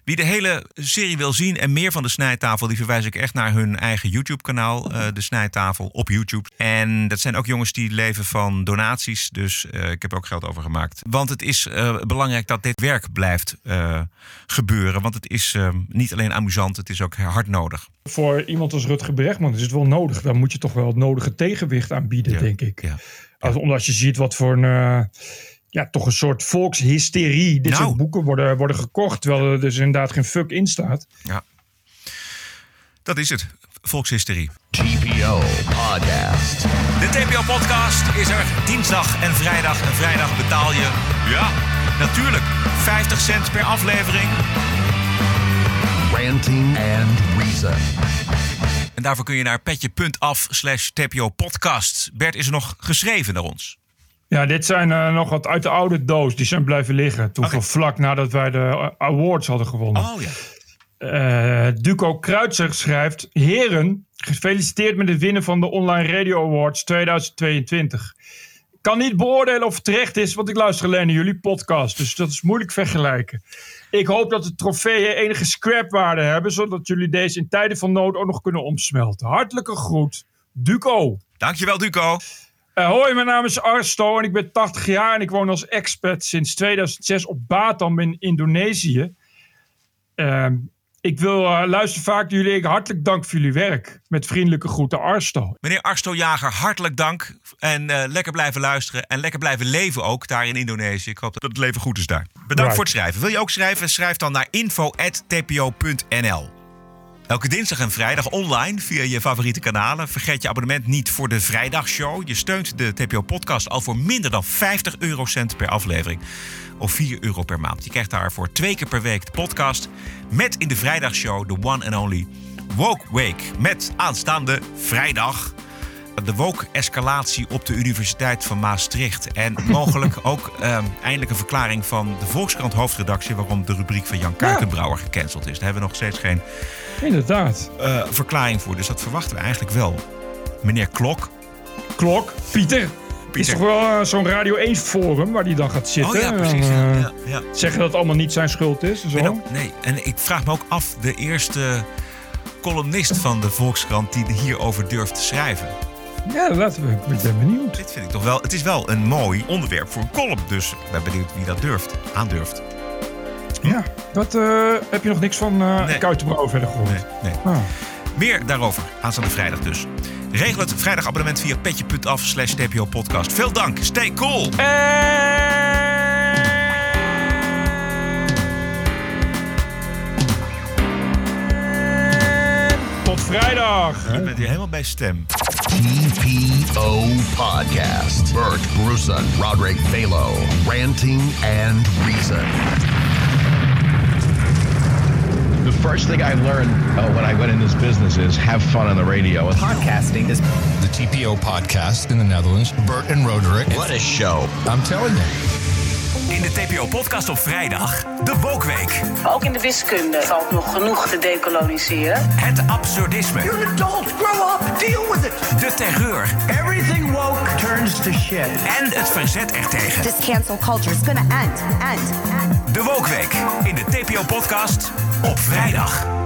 Wie de hele serie wil zien en meer van de Snijtafel, die verwijs ik echt naar hun eigen YouTube-kanaal, eh, de Snijtafel, op YouTube. En dat zijn ook jongens die leven van donaties, dus eh, ik heb er ook geld over gemaakt. Want het is eh, belangrijk dat dit werk blijft gebeuren, want het is niet alleen amusant, het is ook hard nodig. Voor iemand als Rutger Bregman is het wel nodig. Dan moet je toch wel het nodige tegenwicht aanbieden, denk ik. Als, omdat je ziet wat voor een... ja, toch een soort volkshysterie. Dit Nou. soort boeken worden, worden gekocht, terwijl er dus inderdaad geen fuck in staat. Ja. Dat is het. Volkshysterie. TPO Podcast. De TPO-podcast is er dinsdag en vrijdag. En vrijdag betaal je, ja, natuurlijk, 50 cent per aflevering. Ranting and Reason. En daarvoor kun je naar petje.af slash TPO-podcast. Bert is er nog geschreven naar ons. Ja, dit zijn eh, nog wat uit de oude doos. Die zijn blijven liggen. Toen van vlak nadat wij de eh, awards hadden gewonnen. Oh ja. Eh, Duco Kruitzer schrijft... Heren, gefeliciteerd met het winnen van de Online Radio Awards 2022. Ik kan niet beoordelen of het terecht is, want ik luister alleen naar jullie podcast. Dus dat is moeilijk vergelijken. Ik hoop dat de trofeeën enige scrapwaarde hebben... zodat jullie deze in tijden van nood ook nog kunnen omsmelten. Hartelijke groet, Duco. Dankjewel, Duco. Eh, hoi, mijn naam is Arsto en ik ben 80 jaar en ik woon als expat sinds 2006 op Batam in Indonesië. Ehm, ik wil eh, luister vaak naar jullie. Ik hartelijk dank voor jullie werk. Met vriendelijke groeten, Arsto. Meneer Arsto Jager, hartelijk dank. En eh, lekker blijven luisteren. En lekker blijven leven ook daar in Indonesië. Ik hoop dat het leven goed is daar. Bedankt Right. voor het schrijven. Wil je ook schrijven? Schrijf dan naar info.tpo.nl. Elke dinsdag en vrijdag online via je favoriete kanalen. Vergeet je abonnement niet voor de vrijdagshow. Je steunt de TPO-podcast al voor minder dan 50 eurocent per aflevering. Of 4 euro per maand. Je krijgt daarvoor twee keer per week de podcast. Met in de vrijdagshow de one and only Woke Week. Met aanstaande vrijdag de woke-escalatie op de Universiteit van Maastricht. En mogelijk ook ehm, eindelijk een verklaring van de Volkskrant hoofdredactie... waarom de rubriek van Jan Kuikenbrouwer gecanceld is. Daar hebben we nog steeds geen Inderdaad. eh, verklaring voor. Dus dat verwachten we eigenlijk wel. Meneer Klok. Klok, Pieter. Is toch wel eh, zo'n Radio 1 forum waar die dan gaat zitten. Oh ja, precies, ja, eh, ja, ja. Zeggen dat het allemaal niet zijn schuld is. en Zo. En ook- nee, en ik vraag me ook af, de eerste columnist van de Volkskrant... die hierover durft te schrijven. Ja, laten we. Ik ben benieuwd. Dit vind ik toch wel... Het is wel een mooi onderwerp voor een column. Dus ik ben benieuwd wie dat durft, aandurft. Ja, dat eh, heb je nog niks van eh Nee. Kuitenbrouwer verder gehoord. Nee, nee. Ah. Meer daarover aanstaande vrijdag dus. Regel het vrijdagabonnement via petje.af slash podcast. Veel dank. Stay cool. Tot vrijdag. Je bent hier helemaal bij stem. TPO Podcast. Bert Bruson, Roderick Balo, Ranting and Reason. The first thing I learned uh, when I went in this business is have fun on the radio. Podcasting is The TPO podcast in the Netherlands. Bert and Roderick. What a show. I'm telling you. In de TPO-podcast op vrijdag, de Wokweek. Ook in de wiskunde valt nog genoeg te decoloniseren. Het absurdisme. You're an adult. Grow up. Deal with it. De terreur. Everything woke turns to shit. En het verzet ertegen. This cancel culture is gonna end, end, end. De Wokweek in de TPO-podcast op vrijdag.